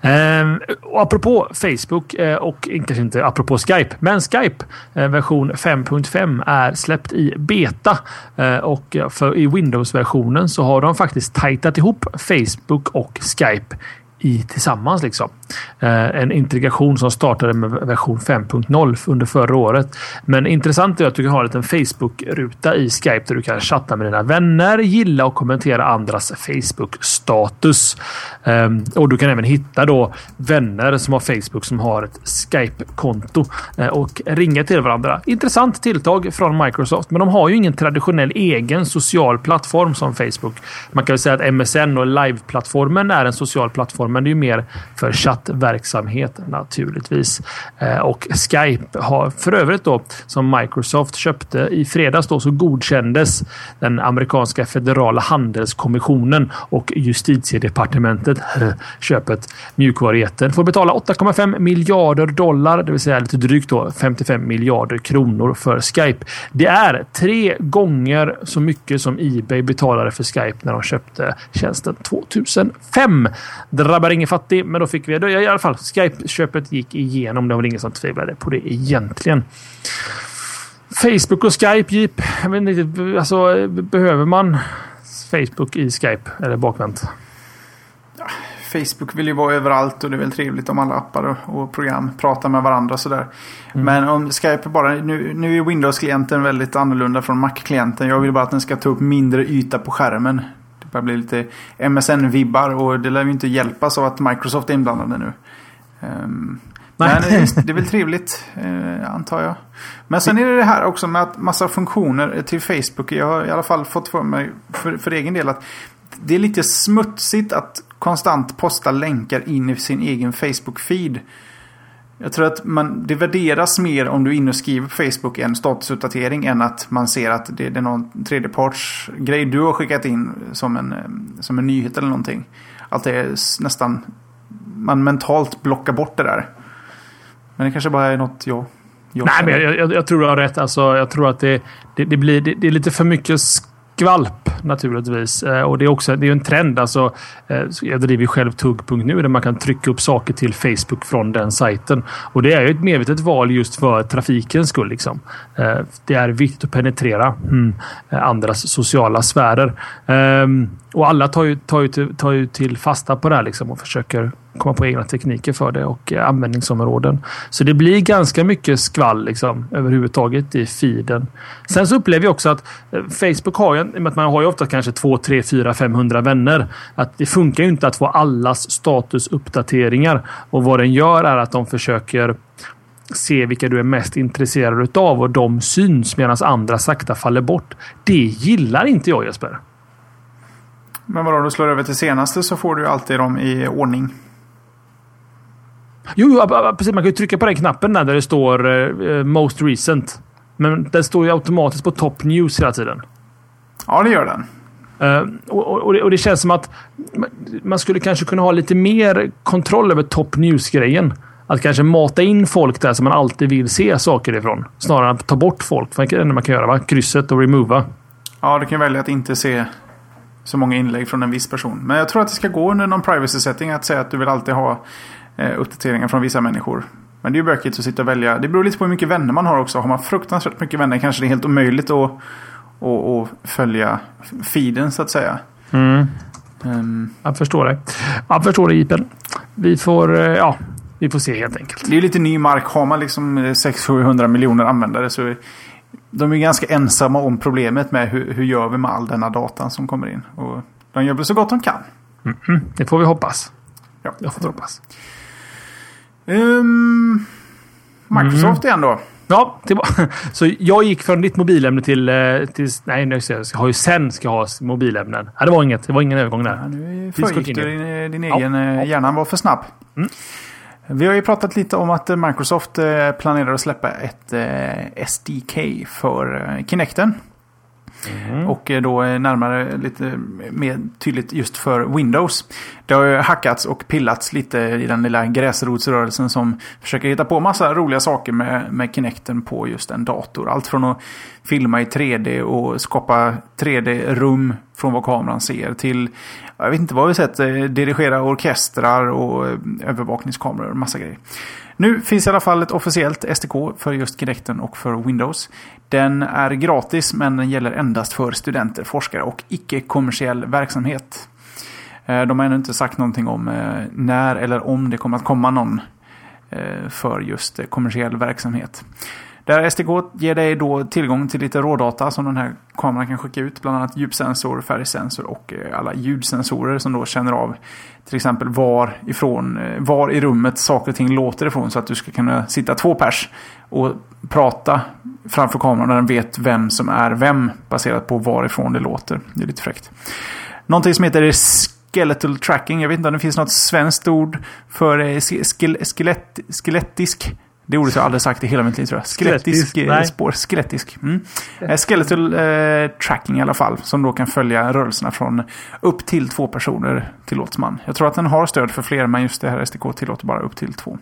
Eh, och apropå Facebook eh, och kanske inte apropå Skype, men Skype eh, version 5.5 är släppt i beta eh, och för i Windows-versionen så har de faktiskt tajtat ihop Facebook och Skype i tillsammans. Liksom. Eh, en integration som startade med version 5.0 under förra året. Men intressant är att du kan ha en liten Facebook-ruta i Skype där du kan chatta med dina vänner, gilla och kommentera andras Facebook-status. Eh, och du kan även hitta då vänner som har Facebook som har ett Skype-konto eh, och ringa till varandra. Intressant tilltag från Microsoft, men de har ju ingen traditionell egen social plattform som Facebook. Man kan väl säga att MSN och live-plattformen är en social plattform, men det är ju mer för chattverksamhet naturligtvis. Eh, och Skype har för övrigt då som Microsoft köpte i fredags då så godkändes den amerikanska federala handelskommissionen och justitiedepartementet eh, köpet mjukvarujätten får betala 8,5 miljarder dollar, det vill säga lite drygt då 55 miljarder kronor för Skype. Det är tre gånger så mycket som Ebay betalade för Skype när de köpte tjänsten 2005. Drabbar ingen fattig, men då fick vi i alla fall, Skype-köpet gick igenom. Det var ingen som tvivlade på det egentligen. Facebook och Skype, Jeep. Jag vet inte, alltså, behöver man Facebook i Skype? Eller bakvänt? Facebook vill ju vara överallt och det är väl trevligt om alla appar och, program pratar med varandra sådär. Mm. Men om Skype bara, nu, nu är Windows-klienten väldigt annorlunda från Mac-klienten. Jag vill bara att den ska ta upp mindre yta på skärmen börjar bli lite MSN-vibbar och det lär ju inte hjälpas av att Microsoft är inblandade nu. Um, men det är väl trevligt, eh, antar jag. Men sen är det det här också med att massa funktioner till Facebook. Jag har i alla fall fått för mig för, för egen del att det är lite smutsigt att konstant posta länkar in i sin egen Facebook-feed. Jag tror att man, det värderas mer om du är inne och skriver på Facebook en statusuppdatering än att man ser att det, det är någon tredjepartsgrej du har skickat in som en, eh, som en nyhet eller någonting. Att det är nästan... Man mentalt blockar bort det där. Men det kanske bara är något jag... jag Nej, men jag, jag, jag, tror du har rätt. Alltså, jag tror att det, det, det blir, det, det är lite för mycket skvalp naturligtvis. Eh, och det är också det är en trend. Alltså, eh, jag driver själv tugg.nu där man kan trycka upp saker till Facebook från den sajten. Och det är ju ett medvetet val just för trafikens skull. Liksom. Eh, det är viktigt att penetrera mm, andras sociala sfärer. Ehm, och alla tar ju, tar ju, till, tar ju till fasta på det här liksom och försöker komma på egna tekniker för det och eh, användningsområden. Så det blir ganska mycket skvall liksom, överhuvudtaget i feeden. Sen så upplever jag också att eh, Facebook har ju, att man har ju ofta kanske 2, 3, 4, 500 vänner. Att det funkar ju inte att få allas statusuppdateringar och vad den gör är att de försöker se vilka du är mest intresserad av och de syns medan andra sakta faller bort. Det gillar inte jag Jesper. Men vadå, du slår över till senaste så får du alltid dem i ordning. Jo, precis. Man kan ju trycka på den knappen där, där det står uh, Most Recent. Men den står ju automatiskt på Top News hela tiden. Ja, det gör den. Uh, och, och, det, och, det, känns som att man skulle kanske kunna ha lite mer kontroll över Top News-grejen. Att kanske mata in folk där som man alltid vill se saker ifrån. Snarare än att ta bort folk. Det är det man kan göra, va? Krysset och remova. Ja, du kan välja att inte se så många inlägg från en viss person. Men jag tror att det ska gå under någon privacy setting att säga att du vill alltid ha eh, uppdateringar från vissa människor. Men det är ju bökigt att sitta och välja. Det beror lite på hur mycket vänner man har också. Har man fruktansvärt mycket vänner kanske det är helt omöjligt att, och, och följa feeden så att säga. Mm. Um, Jag förstår det. Jag förstår det Jipen. Vi får, eh, ja, vi får se helt enkelt. det är lite ny mark. Har man liksom 600-700 miljoner användare så de är ganska ensamma om problemet med hur, hur gör vi med all denna datan som kommer in. Och de gör väl så gott de kan. Mm, det får vi hoppas. Ja. Jag får hoppas. Um, Microsoft igen då. Ja, tillbaka. så jag gick från ditt mobilämne till... eh, till nej, nu ska jag jag har ju sen ska jag ha mobilämnen. Nej, det var inget. Det var ingen övergång Ja, där. nu Finns förgick du din, din Ja, egen... ja. eh, Hjärnan var för snabb. Mm. Vi har ju pratat lite om att eh, Microsoft eh, planerar att släppa ett eh, SDK för eh, Kinecten. Mm. Och eh, då eh, närmare lite mer tydligt just för Windows. Det har ju hackats och pillats lite i den lilla gräsrotsrörelsen som försöker hitta på massa roliga saker med, med Kinecten på just en dator. Allt från att filma i 3D och skapa 3D-rum från vad kameran ser till, jag vet inte vad vi sett, eh, dirigera orkestrar och övervakningskameror och massa grejer. Nu finns i alla fall ett officiellt SDK för just Kinecten och för Windows. Den är gratis men den gäller endast för studenter, forskare och icke-kommersiell verksamhet. Eh, de har ännu inte sagt någonting om eh, när eller om det kommer att komma någon eh, för just kommersiell verksamhet. Där SDK ger dig då tillgång till lite rådata som den här kameran kan skicka ut. Bland annat djupsensor, färgsensor och eh, alla ljudsensorer som då känner av till exempel var, ifrån, eh, var i rummet saker och ting låter ifrån. Så att du ska kunna sitta två pers och prata framför kameran och den vet vem som är vem baserat på varifrån det låter. Det är lite fräckt. Någonting som heter skeletal tracking. Jag vet inte om det finns något svenskt ord för eh, skelett, skelettisk. Det ordet har jag aldrig sagt i hela mitt liv tror jag. Skelettisk Skelettisk, eh, spår. Skelettisk. Mm. Eh, Skeletal eh, tracking i alla fall. Som då kan följa rörelserna från upp till två personer tillåts man. Jag tror att den har stöd för fler men just det här SDK tillåter bara upp till två.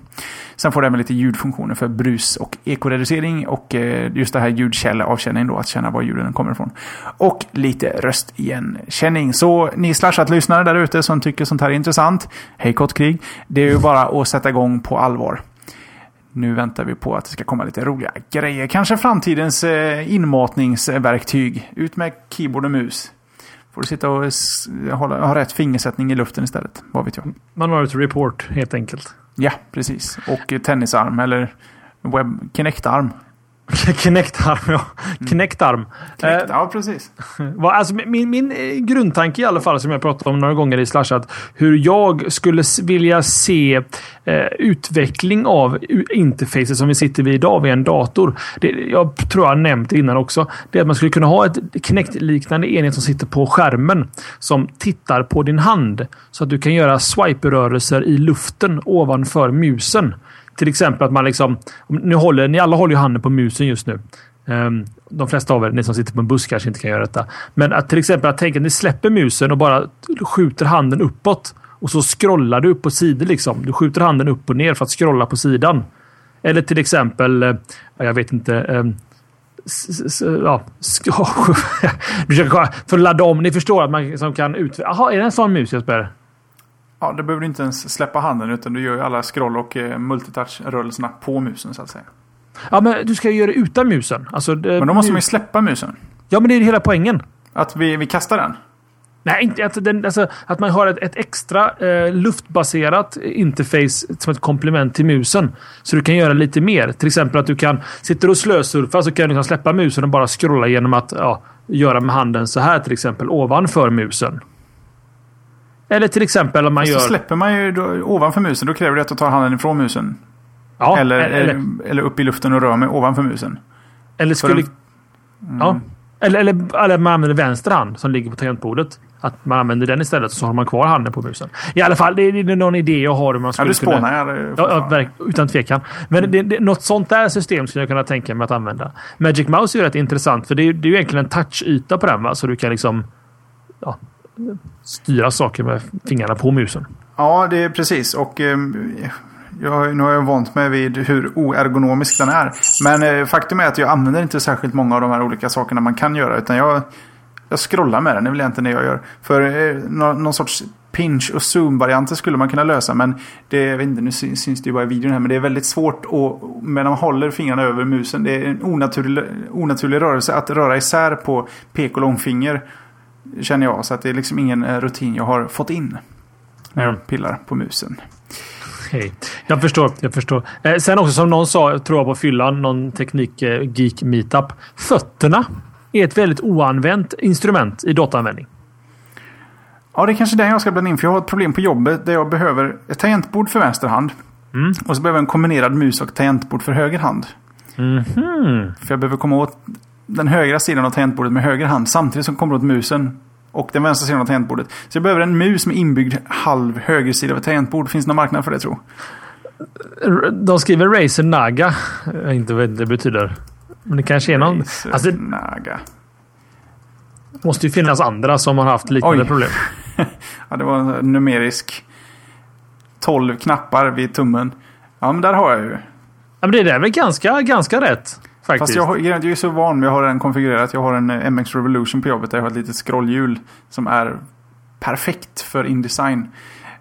Sen får det även lite ljudfunktioner för brus och ekoreducering och eh, just det här ljudkällavkänning då, att känna var ljuden kommer ifrån. Och lite röstigenkänning. Så ni slashat-lyssnare där ute som tycker sånt här är intressant, hej Kottkrig, det är ju bara att sätta igång på allvar. Nu väntar vi på att det ska komma lite roliga grejer. Kanske framtidens eh, inmatningsverktyg. Ut med keyboard och mus. Får du sitta och hålla, ha rätt fingersättning i luften istället. Vad vet jag. Minority Report helt enkelt. Ja, precis. Och tennisarm eller web Kinect-arm. Kinect-arm, ja. Kinect-arm. Kinect, Eh, ja, precis. Alltså, min, min eh, grundtanke i alla fall, som jag pratat om några gånger i Slashat, hur jag skulle vilja se eh, utveckling av interfacet som vi sitter vid idag vid en dator. Det, jag tror jag nämnt det innan också. Det är att man skulle kunna ha ett Kinect-liknande enhet som sitter på skärmen som tittar på din hand. Så att du kan göra swipe-rörelser i luften ovanför musen. Till exempel att man liksom... Nu håller, ni alla håller ju handen på musen just nu. Ehm, de flesta av er, ni som sitter på en buss kanske inte kan göra detta. Men att till exempel att tänka att ni släpper musen och bara skjuter handen uppåt. Och så scrollar du upp på sidor liksom. Du skjuter handen upp och ner för att scrolla på sidan. Eller till exempel, eh, jag vet inte. Ehm, ja, för att ladda om. Ni förstår att man liksom kan utveckla... Jaha, är det en sån mus Jesper? Ja, det behöver du inte ens släppa handen utan du gör ju alla scroll och eh, multitouch-rörelserna på musen så att säga. Ja, men du ska ju göra det utan musen. Alltså, det- Men då måste man ju släppa musen. Ja, men det är ju hela poängen. Att vi, vi kastar den. Nej, inte att, den, alltså, att man har ett, ett extra eh, luftbaserat interface som ett komplement till musen. Så du kan göra lite mer. Till exempel att du kan sitta och slösurfa så kan du liksom släppa musen och bara scrolla genom att ja, göra med handen så här till exempel ovanför musen. Eller till exempel om man Så gör... släpper man ju då, ovanför musen. Då kräver det att du tar handen ifrån musen. Ja, eller, eller, eller, upp i luften och rör mig ovanför musen. eller skulle... för Ja. Eller, eller, eller man använder vänster hand som ligger på tangentbordet. Att man använder den istället så har man kvar handen på musen. I alla fall, det är, någon idé jag har hur man Ja, skulle du kunna... spånar jag. Ja, ja utan tvekan. Men det, det, något sånt där system skulle jag kunna tänka mig att använda. Magic Mouse är ju rätt intressant för det är, det är ju egentligen en touchyta på den. Va? Så du kan liksom ja, styra saker med fingrarna på musen. Ja, det är precis. Och eh, jag, nu har jag vant mig vid hur oergonomisk den är. Men eh, faktum är att jag använder inte särskilt många av de här olika sakerna man kan göra. Utan jag, jag scrollar med den. Det är väl egentligen det jag gör. För eh, någon sorts pinch och zoom-varianter skulle man kunna lösa. Men det, jag vet inte, nu syns det ju bara i videon här. Men det är väldigt svårt att, Medan man håller fingrarna över musen. Det är en onaturlig, onaturlig rörelse att röra isär på pek och långfinger. Känner jag. Så att det är liksom ingen eh, rutin jag har fått in. När jag pillar på musen. Okej, jag förstår. Jag förstår. Eh, sen också som någon sa, tror jag på fyllan, någon teknik-geek eh, meetup. Fötterna är ett väldigt oanvänt instrument i dataanvändning. Ja, det är kanske den jag ska blanda in. För jag har ett problem på jobbet där jag behöver ett tangentbord för vänster hand. Mm. Och så behöver jag en kombinerad mus och tangentbord för höger hand. Mm -hmm. För jag behöver komma åt den högra sidan av tangentbordet med höger hand samtidigt som kommer åt musen och den vänstra sidan av tangentbordet. Så jag behöver en mus med inbyggd halv högersida av ett tangentbord. Finns det någon marknad för det tro? De skriver Razer Naga. Jag inte vet vad det betyder. Men det kanske är någon... Razer alltså, Naga. Det måste ju finnas andra som har haft liknande Oj. problem. ja, det var numerisk 12 knappar vid tummen. Ja, men där har jag ju. Ja, men det är väl ganska, ganska rätt. Faktiskt. Fast jag, jag är så van med att ha den konfigurerat. Jag har en eh, MX Revolution på jobbet där jag har ett litet scrollhjul som är perfekt för Indesign.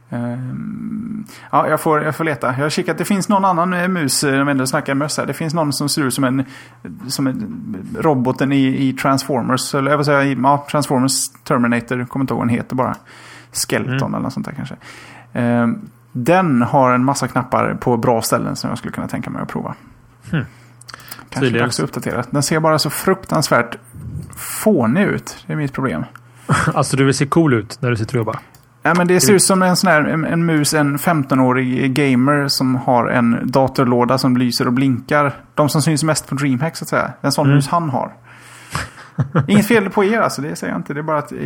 Um, ja, jag får, jag får leta. Jag har kikat. Det finns någon annan eh, mus, om ändå snackar möss här. Det finns någon som ser ut som en, som en roboten i, i Transformers. Eller jag vill säga, ja, Transformers Terminator. Kommer inte ihåg vad den heter bara. Skeleton mm. eller något sånt där kanske. Um, den har en massa knappar på bra ställen som jag skulle kunna tänka mig att prova. Mm. Kanske Tydligen. dags att uppdatera. Den ser bara så fruktansvärt fånig ut. Det är mitt problem. alltså du vill se cool ut när du sitter och jobbar? Ja, men det ser ut som en sån här en, en mus, en 15-årig gamer som har en datorlåda som lyser och blinkar. De som syns mest på DreamHack så att säga. En sån mm. mus han har. Inget fel på er alltså, det säger jag inte. Det är bara att eh,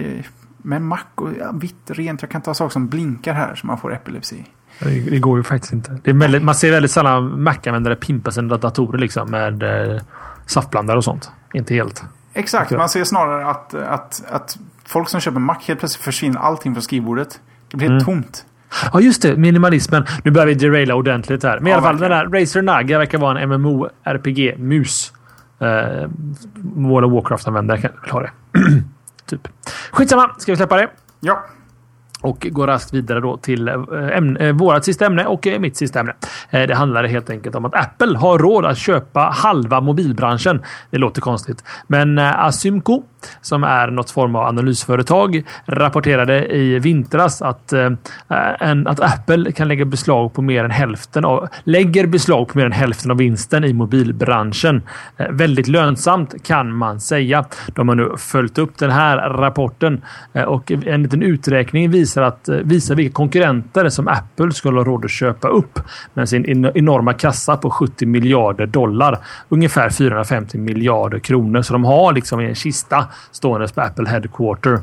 med Mac och ja, vitt, rent. Jag kan ta saker som blinkar här så man får epilepsi. Det, går ju faktiskt inte. Det är väldigt, man ser väldigt sällan Mac-användare pimpa sina datorer liksom med eh, saftblandare och sånt. Inte helt. Exakt, man ser snarare att, att, att folk som köper Mac helt plötsligt försvinner allting från skrivbordet. Det blir mm. tomt. Ja, just det. Minimalismen. Nu börjar vi deraila ordentligt här. Men ja, i alla fall, verkligen. den där Razer Naga verkar vara en MMO-RPG-mus. Eh, World of Warcraft-användare kan ha det. typ. Skitsamma. Ska vi släppa det? Ja. Och går raskt vidare då till eh, ämne, eh, vårat sista ämne och eh, mitt sista ämne. Det handlar helt enkelt om att Apple har råd att köpa halva mobilbranschen. Det låter konstigt, men Asymco som är något form av analysföretag rapporterade i vintras att, en, att Apple kan lägga beslag på mer än hälften av lägger beslag på mer än hälften av vinsten i mobilbranschen. Väldigt lönsamt kan man säga. De har nu följt upp den här rapporten och en liten uträkning visar visar, att, eh, visa vilka konkurrenter som Apple skulle ha råd att köpa upp med sin enorma kassa på 70 miljarder dollar. Ungefär 450 miljarder kronor. Så de har liksom en kista stående på Apple Headquarter.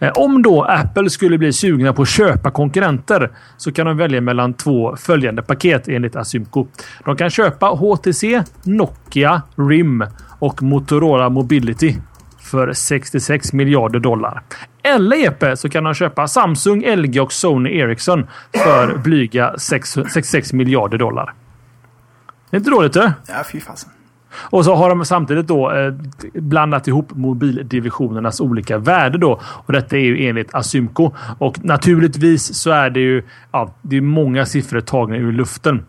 Eh, om då Apple skulle bli sugna på att köpa konkurrenter så kan de välja mellan två följande paket enligt Asymco. De kan köpa HTC, Nokia, RIM och Motorola Mobility för 66 miljarder dollar. Eller EP så kan de köpa Samsung, LG och Sony Ericsson för blyga 66 miljarder dollar. Det är inte dåligt du? Ja, fy fasen. Och så har de samtidigt då eh, blandat ihop mobildivisionernas olika värde då. Och detta är ju enligt Asymco. Och naturligtvis så är det ju ja, det är många siffror tagna ur luften.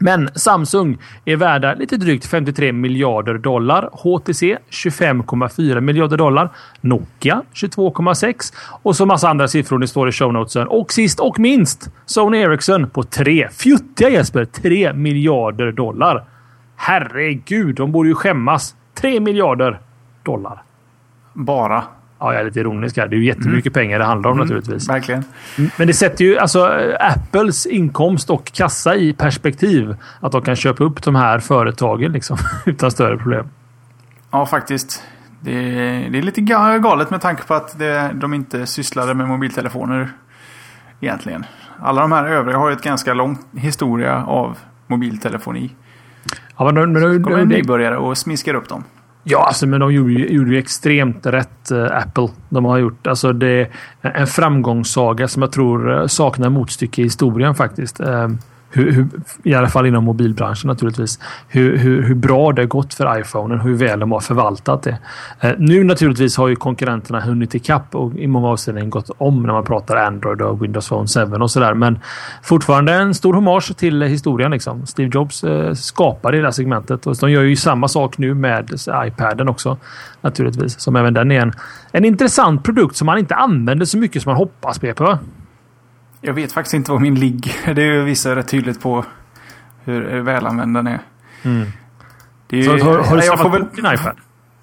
Men Samsung är värda lite drygt 53 miljarder dollar. HTC 25,4 miljarder dollar. Nokia 22,6 och så massa andra siffror. Det står i show notesen. Och sist och minst Sony Ericsson på 3 fjuttiga Jesper 3 miljarder dollar. Herregud, de borde ju skämmas. 3 miljarder dollar. Bara. Ja, jag är lite ironisk här. Det är ju jättemycket mm. pengar det handlar om mm, naturligtvis. Verkligen. Mm, men det sätter ju alltså Apples inkomst och kassa i perspektiv. Att de kan köpa upp de här företagen liksom, utan större problem. Ja, faktiskt. Det är, det är lite galet med tanke på att det, de inte sysslade med mobiltelefoner egentligen. Alla de här övriga har ju ett ganska lång historia av mobiltelefoni. Ja, men, men, Så kommer en nybörjare och smiskar upp dem. Ja, alltså, men de gjorde ju, gjorde ju extremt rätt, eh, Apple. De har gjort alltså, det är en framgångssaga som jag tror eh, saknar motstycke i historien faktiskt. Ehm, hur, hur, i alla fall inom mobilbranschen naturligtvis, hur, hur, hur bra det har gått för iPhonen, hur väl de har förvaltat det. Eh, nu naturligtvis har ju konkurrenterna hunnit ikapp och i många avseenden gått om när man pratar Android och Windows Phone 7 och sådär. Men fortfarande en stor hommage till historien. Liksom. Steve Jobs eh, skapade det här segmentet och de gör ju samma sak nu med iPaden också naturligtvis. Som även den är en, en intressant produkt som man inte använder så mycket som man hoppas på. Jag vet faktiskt inte vad min ligger. Det visar rätt tydligt på hur välanvänd den är. Mm. Det är ju, så, har, har du samlat väl... din iPad?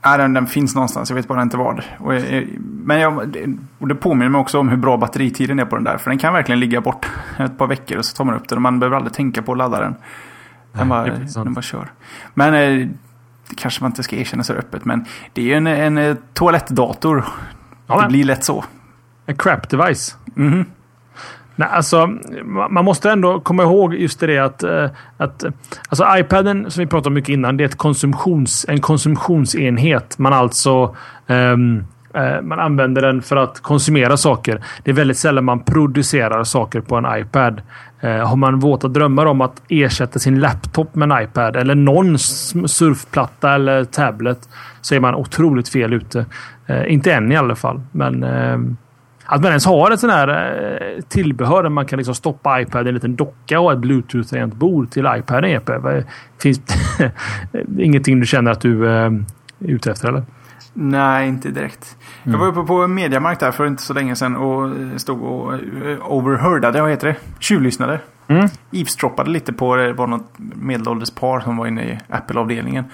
Nej, den, den, finns någonstans. Jag vet bara inte vad. Och jag, men jag, och det påminner mig också om hur bra batteritiden är på den där. För den kan verkligen ligga bort ett par veckor och så tar man upp den. Och man behöver aldrig tänka på att ladda den. Den, bara, den bara kör. Men eh, det kanske man inte ska erkänna så öppet. Men det är ju en, en, en toalettdator. Ja, det blir lätt så. En crap device. Mm -hmm. Nej, alltså, man måste ändå komma ihåg just det att, eh, att alltså iPaden som vi pratade om mycket innan, det är ett konsumtions, en konsumtionsenhet. Man alltså um, man använder den för att konsumera saker. Det är väldigt sällan man producerar saker på en iPad. Eh, har man våta drömmar om att ersätta sin laptop med en iPad eller någon surfplatta eller tablet så är man otroligt fel ute. Inte än i alla fall, men ehm, att man ens har ett sån här eh, tillbehör där man kan liksom stoppa iPad i en liten docka och ett bluetooth-tangentbord till iPaden. Finns ingenting du känner att du eh, är ute efter eller? Nej, inte direkt. Mm. Jag var uppe på Mediamarkt där för inte så länge sedan och stod och overheardade, vad heter det? Tjuvlyssnade. Mm. Eavesdroppade lite på det var något medelålders par som var inne i Apple-avdelningen.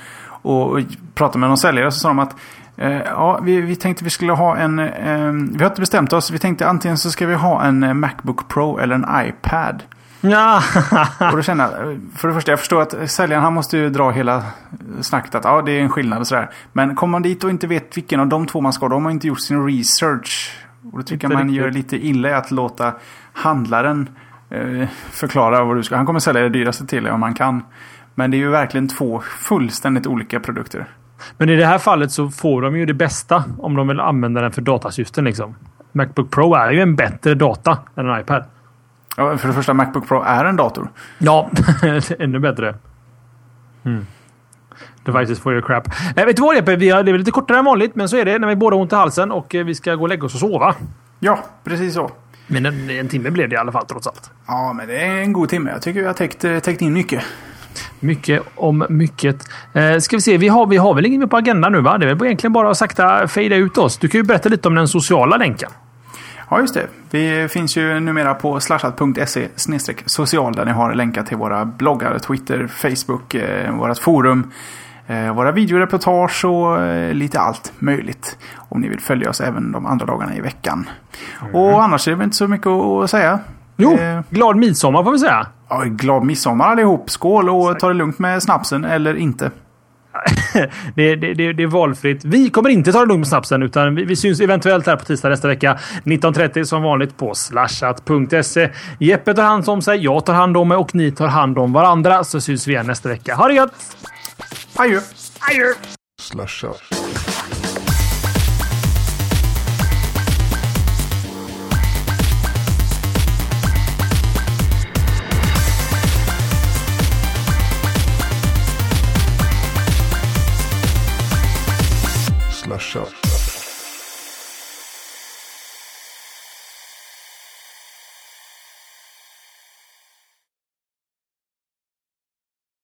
Och pratade med någon säljare så sa de att Eh, ja, vi, vi tänkte vi skulle ha en... Eh, vi har inte bestämt oss. Vi tänkte antingen så ska vi ha en eh, Macbook Pro eller en iPad. Ja. och då känner jag, för det första, jag förstår att säljaren han måste ju dra hela snacket att ja, det är en skillnad och sådär. Men kommer man dit och inte vet vilken av de två man ska ha, då har man inte gjort sin research. Och då tycker jag man riktigt. gör lite illa i att låta handlaren eh, förklara vad du ska. Han kommer sälja det dyraste till dig om man kan. Men det är ju verkligen två fullständigt olika produkter. Men i det här fallet så får de ju det bästa om de vill använda den för datasyften. Liksom. Macbook Pro är ju en bättre data än en iPad. Ja, för det första, Macbook Pro är en dator. Ja, ännu bättre. Mm. Devices for your crap. Eh, vet du vad Jeppe? Vi har, det är lite kortare än vanligt, men så är det när vi båda har ont i halsen och eh, vi ska gå och lägga oss och sova. Ja, precis så. Men en, en timme blev det i alla fall trots allt. Ja, men det är en god timme. Jag tycker vi har täckt, eh, täckt in mycket. Mycket om mycket. Eh, ska vi se, vi har, vi har väl inget mer på agendan nu va? Det är väl egentligen bara att sakta fejda ut oss. Du kan ju berätta lite om den sociala länken. Ja, just det. Vi finns ju numera på slashat.se social där ni har länkar till våra bloggar, Twitter, Facebook, eh, vårt forum, eh, våra videoreportage och eh, lite allt möjligt. Om ni vill följa oss även de andra dagarna i veckan. Mm. Och annars är det väl inte så mycket att säga. Jo, eh, glad midsommar får vi säga. Ja, glad midsommar allihop. Skål och ta det lugnt med snapsen eller inte. det, det, det, det, är valfritt. Vi kommer inte ta det lugnt med snapsen utan vi, vi syns eventuellt här på tisdag nästa vecka. 19.30 som vanligt på slashat.se. Jeppe tar hand om sig, jag tar hand om mig och ni tar hand om varandra. Så syns vi igen nästa vecka. Ha det gött! Adjö! Adjö! Slashat.